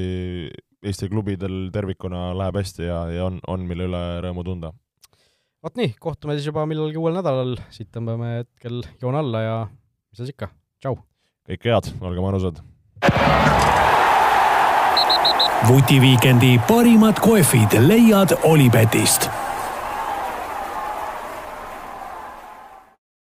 Eesti klubidel tervikuna läheb hästi ja, ja on, on, mille üle rõõmu tunda. vot nii, kohtume siis juba millalgi uuel nädalal, siit tõmbame hetkel joone alla ja mis siis ikka, tšau! kõike head, olge mõnusad! vutiviikendi parimad kohvid leiad Olipetist